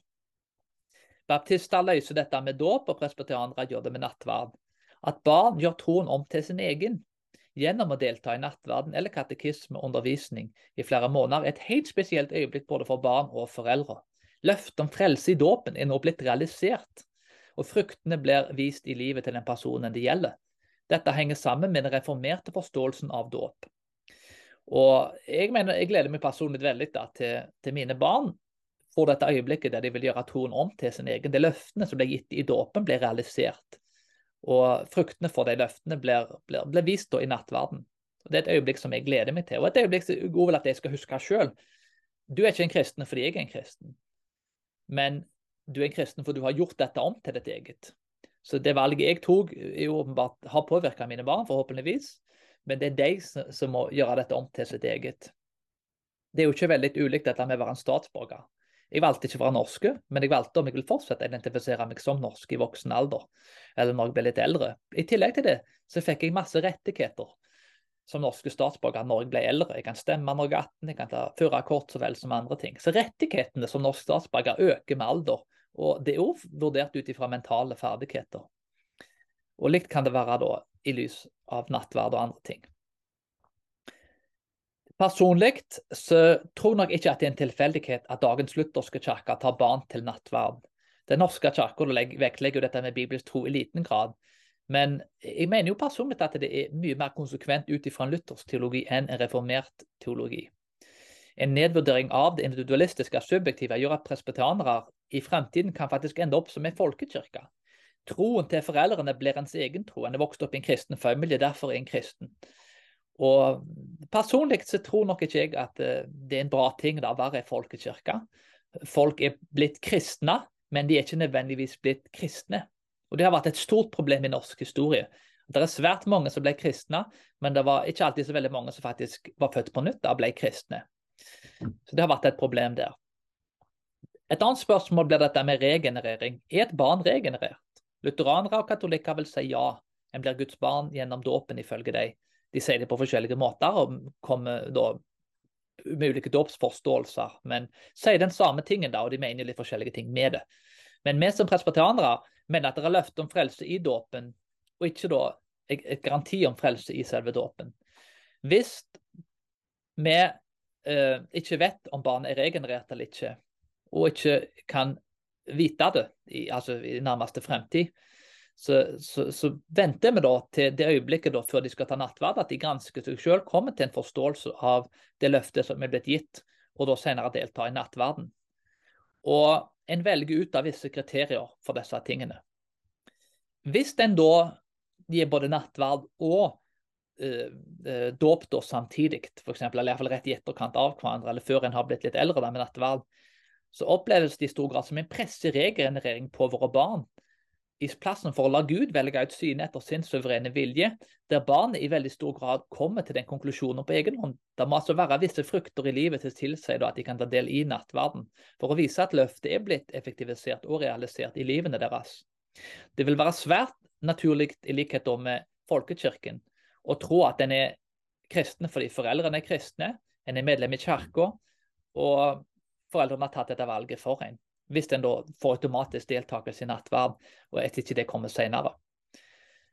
Baptister løser dette med dåp, og presbyterianere gjør det med nattverd. At barn gjør troen om til sin egen gjennom å delta i nattverden eller katekismeundervisning i flere måneder, er et helt spesielt øyeblikk både for barn og foreldre. Løftet om frelse i dåpen er nå blitt realisert, og fruktene blir vist i livet til den personen det gjelder. Dette henger sammen med den reformerte forståelsen av dåp. Og jeg, mener, jeg gleder meg personlig veldig da, til, til mine barn får dette øyeblikket der de vil gjøre troen om til sin egen. De løftene som ble gitt i dåpen, blir realisert. Og fruktene for de løftene blir, blir, blir vist i nattverden. Og Det er et øyeblikk som jeg gleder meg til. Og et øyeblikk som jeg vil at jeg skal huske sjøl. Du er ikke en kristen fordi jeg er en kristen, men du er en kristen fordi du har gjort dette om til ditt eget. Så det valget jeg tok, åpenbart har påvirka mine barn, forhåpentligvis. Men det er de som må gjøre dette om til sitt eget. Det er jo ikke veldig ulikt dette med å være en statsborger. Jeg valgte ikke å være norsk, men jeg valgte om jeg vil fortsette å identifisere meg som norsk i voksen alder, eller når jeg ble litt eldre. I tillegg til det så fikk jeg masse rettigheter som norske statsborger når jeg ble eldre. Jeg kan stemme når jeg er 18, jeg kan ta førerkort så vel som andre ting. Så rettighetene som norsk statsborger øker med alder, og det er òg vurdert ut ifra mentale ferdigheter. Og likt kan det være da i lys av nattverd og andre ting. Personlig så tror jeg nok ikke at det er en tilfeldighet at dagens lutherske kirke tar barn til nattverd. Den norske kirka vektlegger jo dette med bibelsk tro i liten grad. Men jeg mener jo personlig at det er mye mer konsekvent ut ifra en luthersk teologi enn en reformert teologi. En nedvurdering av det individualistiske subjektive gjør at presbyterianere i fremtiden kan faktisk ende opp som en folkekirke. Troen til foreldrene blir ens egen tro. En er vokst opp i en kristen familie, derfor er en kristen. Og Personlig så tror nok ikke jeg at eh, det er en bra ting å være i folkekirka. Folk er blitt kristne, men de er ikke nødvendigvis blitt kristne. Og Det har vært et stort problem i norsk historie. Det er svært mange som ble kristne, men det var ikke alltid så veldig mange som faktisk var født på nytt og ble kristne. Så det har vært et problem der. Et annet spørsmål blir dette med regenerering. Er et barn regenerert? Lutheranere og katolikker vil si ja. En blir Guds barn gjennom dåpen, ifølge dem. De sier det på forskjellige måter og kommer da med ulike dåpsforståelser, men sier den samme tingen da, og de mener litt forskjellige ting med det. Men vi som presbyterianere mener at det er løfte om frelse i dåpen, og ikke da et garanti om frelse i selve dåpen. Hvis vi eh, ikke vet om barnet er regenerert eller ikke, og ikke kan vite det i, altså i nærmeste fremtid, så, så, så, venter vi da til det øyeblikket da, før de skal ta nattverd, at de gransker seg selv, kommer til en forståelse av det løftet som er blitt gitt, og da senere deltar i nattverden. Og en velger ut av visse kriterier for disse tingene. Hvis en da gir både nattverd og eh, dåp da samtidig, f.eks., eller iallfall rett i etterkant av hverandre, eller før en har blitt litt eldre da, med nattverd, så oppleves det i stor grad som en presseregenerering på våre barn i plassen for å la Gud velge ut synet etter sin suverene vilje, der barnet i veldig stor grad kommer til den konklusjonen på egen hånd. Det må altså være visse frukter i livet til tilsier at de kan ta del i nattverden, for å vise at løftet er blitt effektivisert og realisert i livene deres. Det vil være svært naturlig, i likhet med folkekirken, å tro at den er kristne fordi foreldrene er kristne, en er medlem i kirka, og foreldrene har tatt dette valget for en hvis en da får automatisk deltakelse i nattverd, og etter ikke det kommer senere.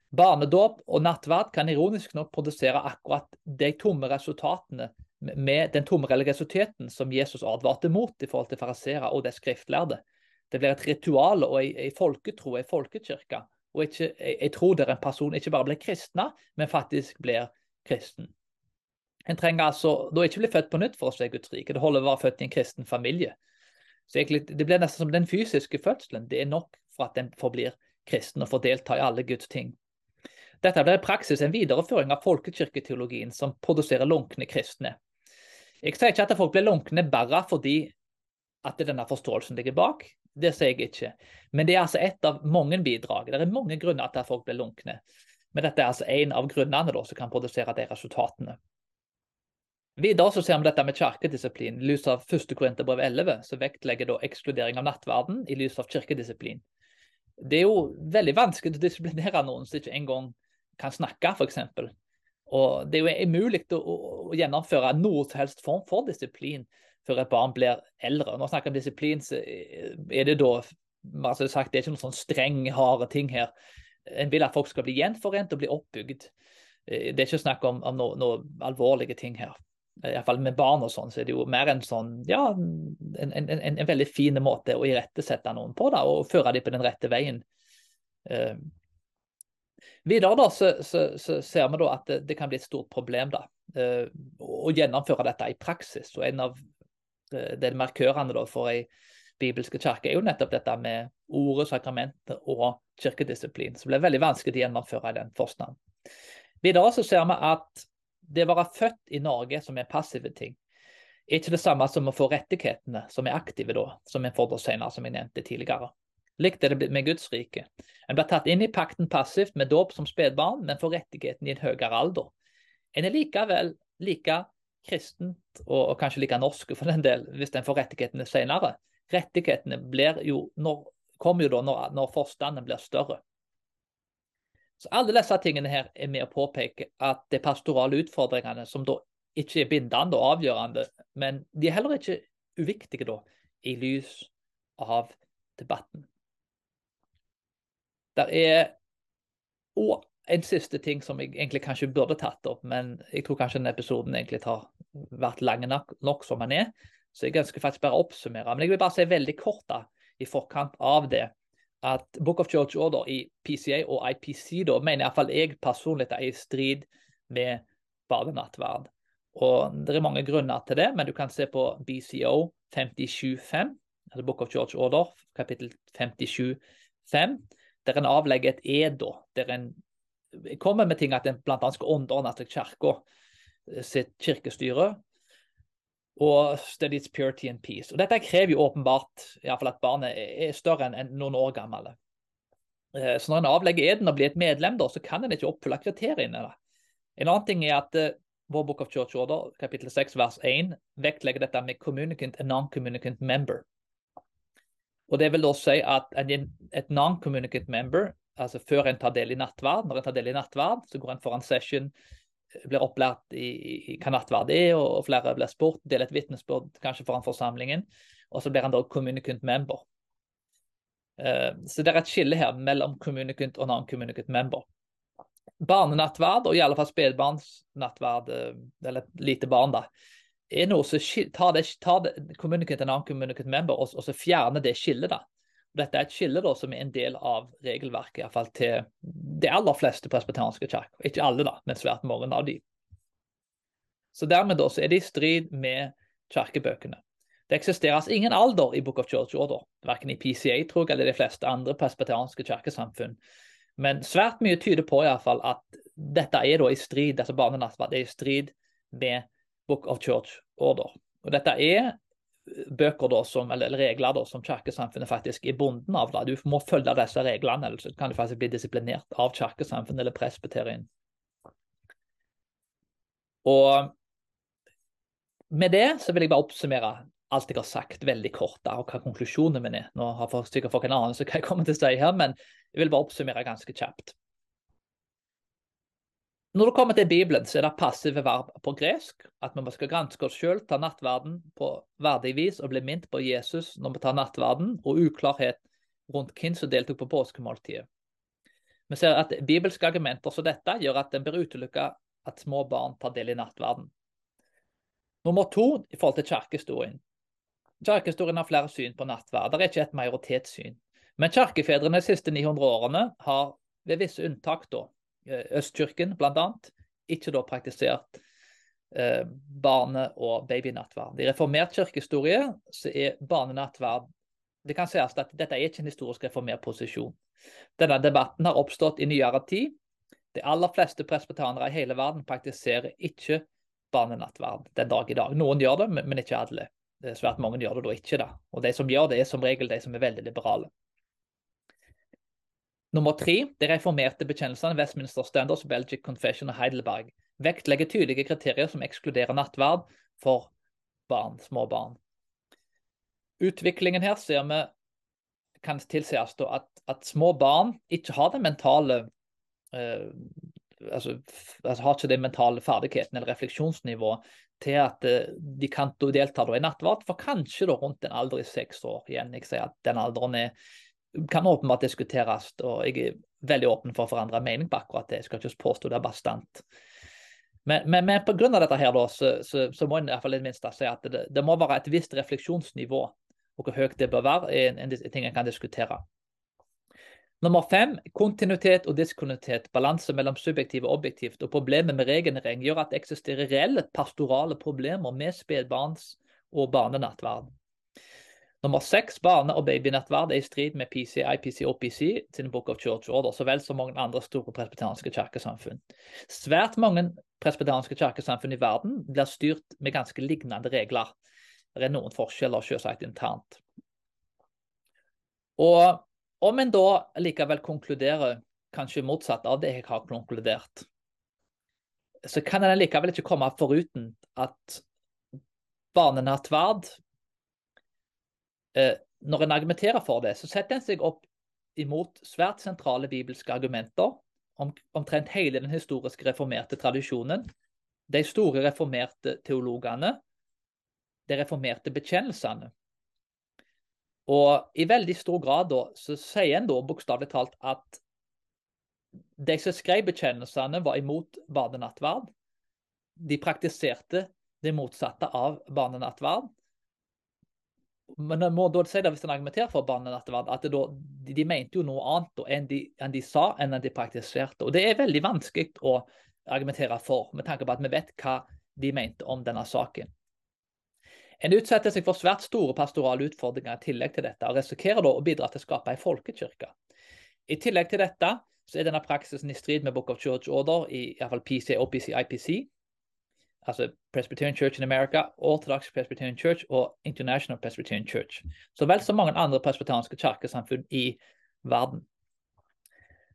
Barnedåp og nattverd kan ironisk nok produsere akkurat de tomme resultatene med den tomme religiøsiteten som Jesus advarte mot i forhold til fariseere og det skriftlærde. Det blir et ritual og ei, folketro, ei folkekirke. Og ikke, tror der en person ikke bare blir kristne, men faktisk blir kristen. En trenger altså da ikke bli født på nytt for å se Guds rike. Det holder å være født i en kristen familie. Så egentlig, Det blir nesten som den fysiske fødselen. Det er nok for at den forblir kristen og får delta i alle Guds ting. Dette blir i praksis en videreføring av folkekirketeologien som produserer lunkne kristne. Jeg sier ikke at folk blir lunkne bare fordi at denne forståelsen ligger bak. Det sier jeg ikke. Men det er altså ett av mange bidrag. Det er mange grunner til at folk blir lunkne. Men dette er altså en av grunnene da, som kan produsere de resultatene. Videre så ser vi dette med kirkedisiplin. I lys av 1. Korinterbrev 11 så vektlegger da ekskludering av nattverden i lys av kirkedisiplin. Det er jo veldig vanskelig å disiplinere noen som ikke engang kan snakke, f.eks. Og det er jo umulig å, å, gjennomføre noe som helst form for disiplin før et barn blir eldre. Når vi snakker om disiplin, så er det da altså sagt, det er ikke noen sånn streng, harde ting her. En vil at folk skal bli gjenforent og bli oppbygd. Eh, det er ikke snakk om, om noen noe alvorlige ting her iallfall med barn og sånn, så er det jo mer en sånn ja, en, en, en, en veldig fin måte å irettesette noen på da, og føre dem på den rette veien. Eh, videre da, så, så, så, ser vi da at det, det, kan bli et stort problem da, eh, å gjennomføre dette i praksis. og En av uh, de markørene da, for ei bibelske kirke er jo nettopp dette med ordet, sakramentet og kirkedisiplin. Det blir veldig vanskelig å gjennomføre i den forstand. Videre så ser vi at det å være født i Norge som er passive ting, er ikke det samme som å få rettighetene som er aktive da, som en får senere, som jeg nevnte tidligere. Likt er det med Guds rike. En blir tatt inn i pakten passivt med dåp som spedbarn, men får rettigheten i en høyere alder. En er likevel like kristent, og, og kanskje like norsk for den del, hvis en får rettighetene senere. Rettighetene jo, når, kommer jo da når, når forstanden blir større. Så alle disse tingene her er med å påpeke at er pastorale utfordringene, som da ikke er bindende og avgjørende, men de er heller ikke uviktige da, i lys av debatten. Det er òg en siste ting som jeg egentlig kanskje burde tatt opp, men jeg tror kanskje denne episoden egentlig har vært lang nok, nok som den er. Så jeg ønsker faktisk bare å oppsummere. Men jeg vil bare si veldig kort da, i forkant av det at Book of Church Order i PCA og IPC da, mener iallfall jeg personlig er i strid med barnenattverd. Og Det er mange grunner til det, men du kan se på BCO 57.5, altså Book of Church Order, kapittel 57.5, der en avlegger et ed. Der en kommer med ting at en bl.a. skal underordne seg kirka eh, sitt kirkestyre og study its purity and peace. Og Dette krever jo åpenbart i fall at barnet er større enn noen år gammel. Eh, så når en avlegger eden og blir et medlem, da, så kan en ikke oppfylle kriteriene. Da. En annen ting er at uh, vår Book of Church Order, kapittel 6, vers 1, vektlegger dette med communicant and non-communicant member. Og Det vil da si at et non-communicant member, altså før en tar del i nattverd, når en tar del i nattverd, så går en foran session blir opplært i, i hva nattverd er, og flere blir spurt, deler et vitnesbyrd kanskje foran forsamlingen. Og så blir han da communicant member. Uh, så det er et skille her mellom communicant og non-communicant member. Barnenattverd, og i alle fall spedbarnsnattverd, eller eller lite barn, da, er noe som tar det, tar det communicant og non-communicant member, og, og så fjerner det skillet. da. Dette er et skille da, som er en del av regelverket, iallfall til de aller fleste presbyterianske kirker. Ikke alle, da, men svært mange av de. Så Dermed da, så er det i strid med kirkebøkene. Det eksisteres ingen alder i Book of Church Order, verken i PCA tror jeg, eller de fleste andre presbyterianske kirkesamfunn. Men svært mye tyder på i fall at dette er da i strid altså barnenattverd er i strid med Book of Church Order. Og Dette er bøker da, som, eller regler da, som kirkesamfunnet faktisk er bonden av. Da. Du må følge disse reglene, ellers kan du faktisk bli disiplinert av kirkesamfunnet eller presbyterien. Og med det så vil jeg bare oppsummere alt jeg har sagt, veldig kort, da, og hva konklusjonen min er. Nå har sikkert folk en anelse hva jeg kommer til å si her, men jeg vil bare oppsummere ganske kjapt. Når det kommer til Bibelen, så er det passive verb på gresk. At vi skal granske oss sjøl, ta nattverden på verdig vis og bli minnet på Jesus når vi tar nattverden, og uklarhet rundt hvem som deltok på påskemåltidet. Vi ser at bibelske argumenter som dette gjør at en bør utelukke at små barn tar del i nattverden. Nummer to i forhold til kirkehistorien. Kirkehistorien har flere syn på nattverd. Det er ikke et majoritetssyn. Men kirkefedrene de siste 900 årene har ved visse unntak da, Østkirken bl.a. ikke da praktisert eh, barne- og babynattverd. I reformert kirkehistorie så er barnenattverd Det kan sies at dette er ikke en historisk reformert posisjon. Denne debatten har oppstått i nyere tid. De aller fleste presbetanere i hele verden praktiserer ikke barnenattverd den dag i dag. Noen gjør det, men ikke alle. Svært mange gjør det da ikke. da. Og De som gjør det, er som regel de som er veldig liberale. Nummer tre, de reformerte bekjennelsene Westminster Standards, Belgic Confession og Heidelberg vektlegger tydelige kriterier som ekskluderer nattverd for barn, små barn. Utviklingen her ser vi kan tilsies at, at små barn ikke har den mentale eh, altså, altså, har ikke den mentale ferdigheten eller refleksjonsnivået til at eh, de kan delta i nattverd, for kanskje da rundt en alder i seks år. igjen. Jeg sier at den alderen er kan åpenbart diskuteres, og jeg er veldig åpen for å forandre mening på akkurat det. Jeg skal ikke påstå det er bastant. Men, men, men pga. dette her da, så, så, så, må en i hvert fall i det minste si at det, det, må være et visst refleksjonsnivå. Og hvor høyt det bør være, er en, en ting en kan diskutere. Nummer fem, kontinuitet og diskontinuitet. Balanse mellom subjektivt og objektivt. Og problemet med regenerering gjør at det eksisterer reelle pastorale problemer med spedbarns- og barnenattverd. Nummer seks, barne- og babynettverd er i strid med PCI-PCOPC sin Book of Church Order, så vel som mange andre store presbyterianske kirkesamfunn. Svært mange presbyterianske kirkesamfunn i verden blir styrt med ganske lignende regler. Det er noen forskjeller selvsagt internt. Og om en da likevel konkluderer kanskje motsatt av det jeg har konkludert, så kan en likevel ikke komme foruten at barnenattverd når en argumenterer for det, så setter en seg opp imot svært sentrale bibelske argumenter om, omtrent hele den historiske reformerte tradisjonen, de store reformerte teologene, de reformerte bekjennelsene. Og i veldig stor grad da, så sier en da bokstavelig talt at de som skrev bekjennelsene, var imot barnenattverd. De praktiserte det motsatte av barnenattverd. Men jeg må da si det hvis en argumenterer for barnenattverd, at da, de, de, mente jo noe annet enn de, enn de sa, enn de praktiserte. Og det er veldig vanskelig å argumentere for, med tanke på at vi vet hva de mente om denne saken. En utsetter seg for svært store pastorale utfordringer i tillegg til dette, og risikerer da å bidra til å skape en folkekirke. I tillegg til dette så er denne praksisen i strid med Book of Church Order i, i fall PC, OPC, IPC, altså Presbyterian Church in America, Orthodox Presbyterian Church og International Presbyterian Church. Så vel som mange andre presbyterianske kirkesamfunn i verden.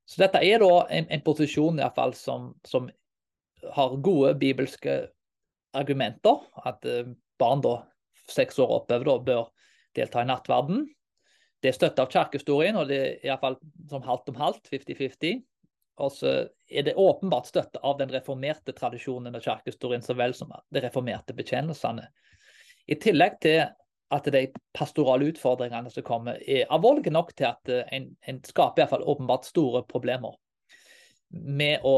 Så dette er da en, en posisjon i fall, som, som, har gode bibelske argumenter. At uh, barn da, seks år oppover da, bør delta i nattverden. Det er støtte av kirkehistorien, og det er iallfall som halvt om halvt, 50-50. Og så er det åpenbart støtte av den reformerte tradisjonen av kirkehistorien så vel som de reformerte betjenelsene. I tillegg til at de pastorale utfordringene som kommer, er alvorlige nok til at eh, en, en skaper i hvert fall åpenbart store problemer med å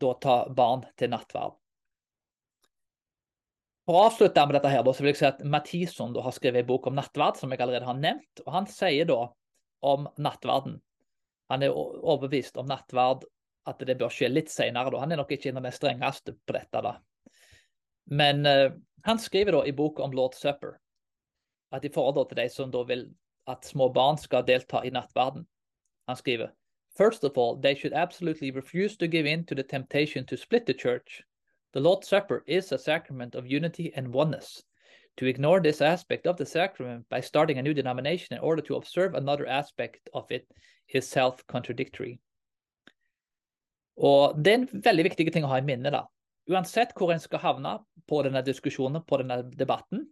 da ta barn til nattverd. For å avslutte med dette her, så vil jeg si at Mathison har skrevet en bok om nattverd, som jeg allerede har nevnt. og Han sier da om nattverden han er overbevist om nattverd, at det bør skje litt senere. Han er nok ikke en av de strengeste på dette. da. Men uh, han skriver da i boka om Lord Supper at i forhold til de som da vil at små barn skal delta i nattverden, han skriver First of all, they should absolutely refuse to give in to the temptation to split the church. The Lord's Supper is a sacrament of unity and oneness. To ignore this aspect of the sacrament by starting a new denomination in order to observe another aspect of it is self-contradictory. Og Det er en veldig viktig ting å ha i minne. da. Uansett hvor en skal havne på denne diskusjonen, på denne debatten.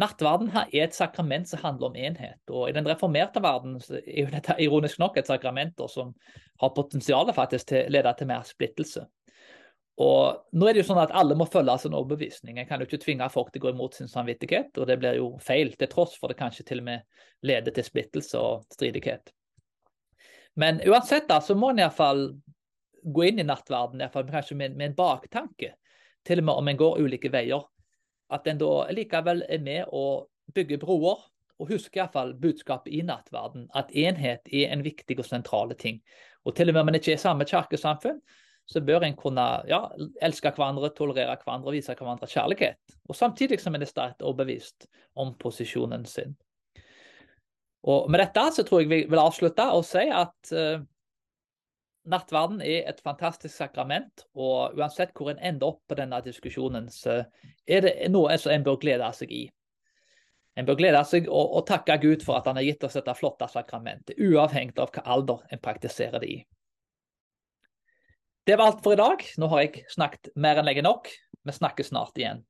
Nattverden her er et sakrament som handler om enhet. og I den reformerte verden er jo dette ironisk nok et sakrament som har potensial faktisk til å lede til mer splittelse. Og nå er det jo sånn at Alle må følge sin overbevisning. En kan jo ikke tvinge folk til å gå imot sin samvittighet, og det blir jo feil, til tross for det kanskje til og med leder til splittelse og stridighet. Men uansett da, så må en iallfall gå inn i nattverden iallfall, kanskje med, med en baktanke, til og med om en går ulike veier. At en da likevel er med og bygger broer, og husker iallfall budskapet i nattverden, at enhet er en viktig og sentral ting. Og til og med om en ikke er i samme kirkesamfunn, så bør en kunne ja, elske hverandre, tolerere hverandre og vise hverandre kjærlighet. Og Samtidig som en er sterkt overbevist om posisjonen sin. Og Med dette så tror jeg vi vil avslutte og si at uh, nattverden er et fantastisk sakrament. Og uansett hvor en ender opp på denne diskusjonen, så er det noe som en bør glede seg i. En bør glede seg og, og takke Gud for at han har gitt oss dette flotte sakramentet, uavhengig av hva alder en praktiserer det i. Det var alt for i dag. Nå har jeg snakket mer enn lenge nok. Vi snakkes snart igjen.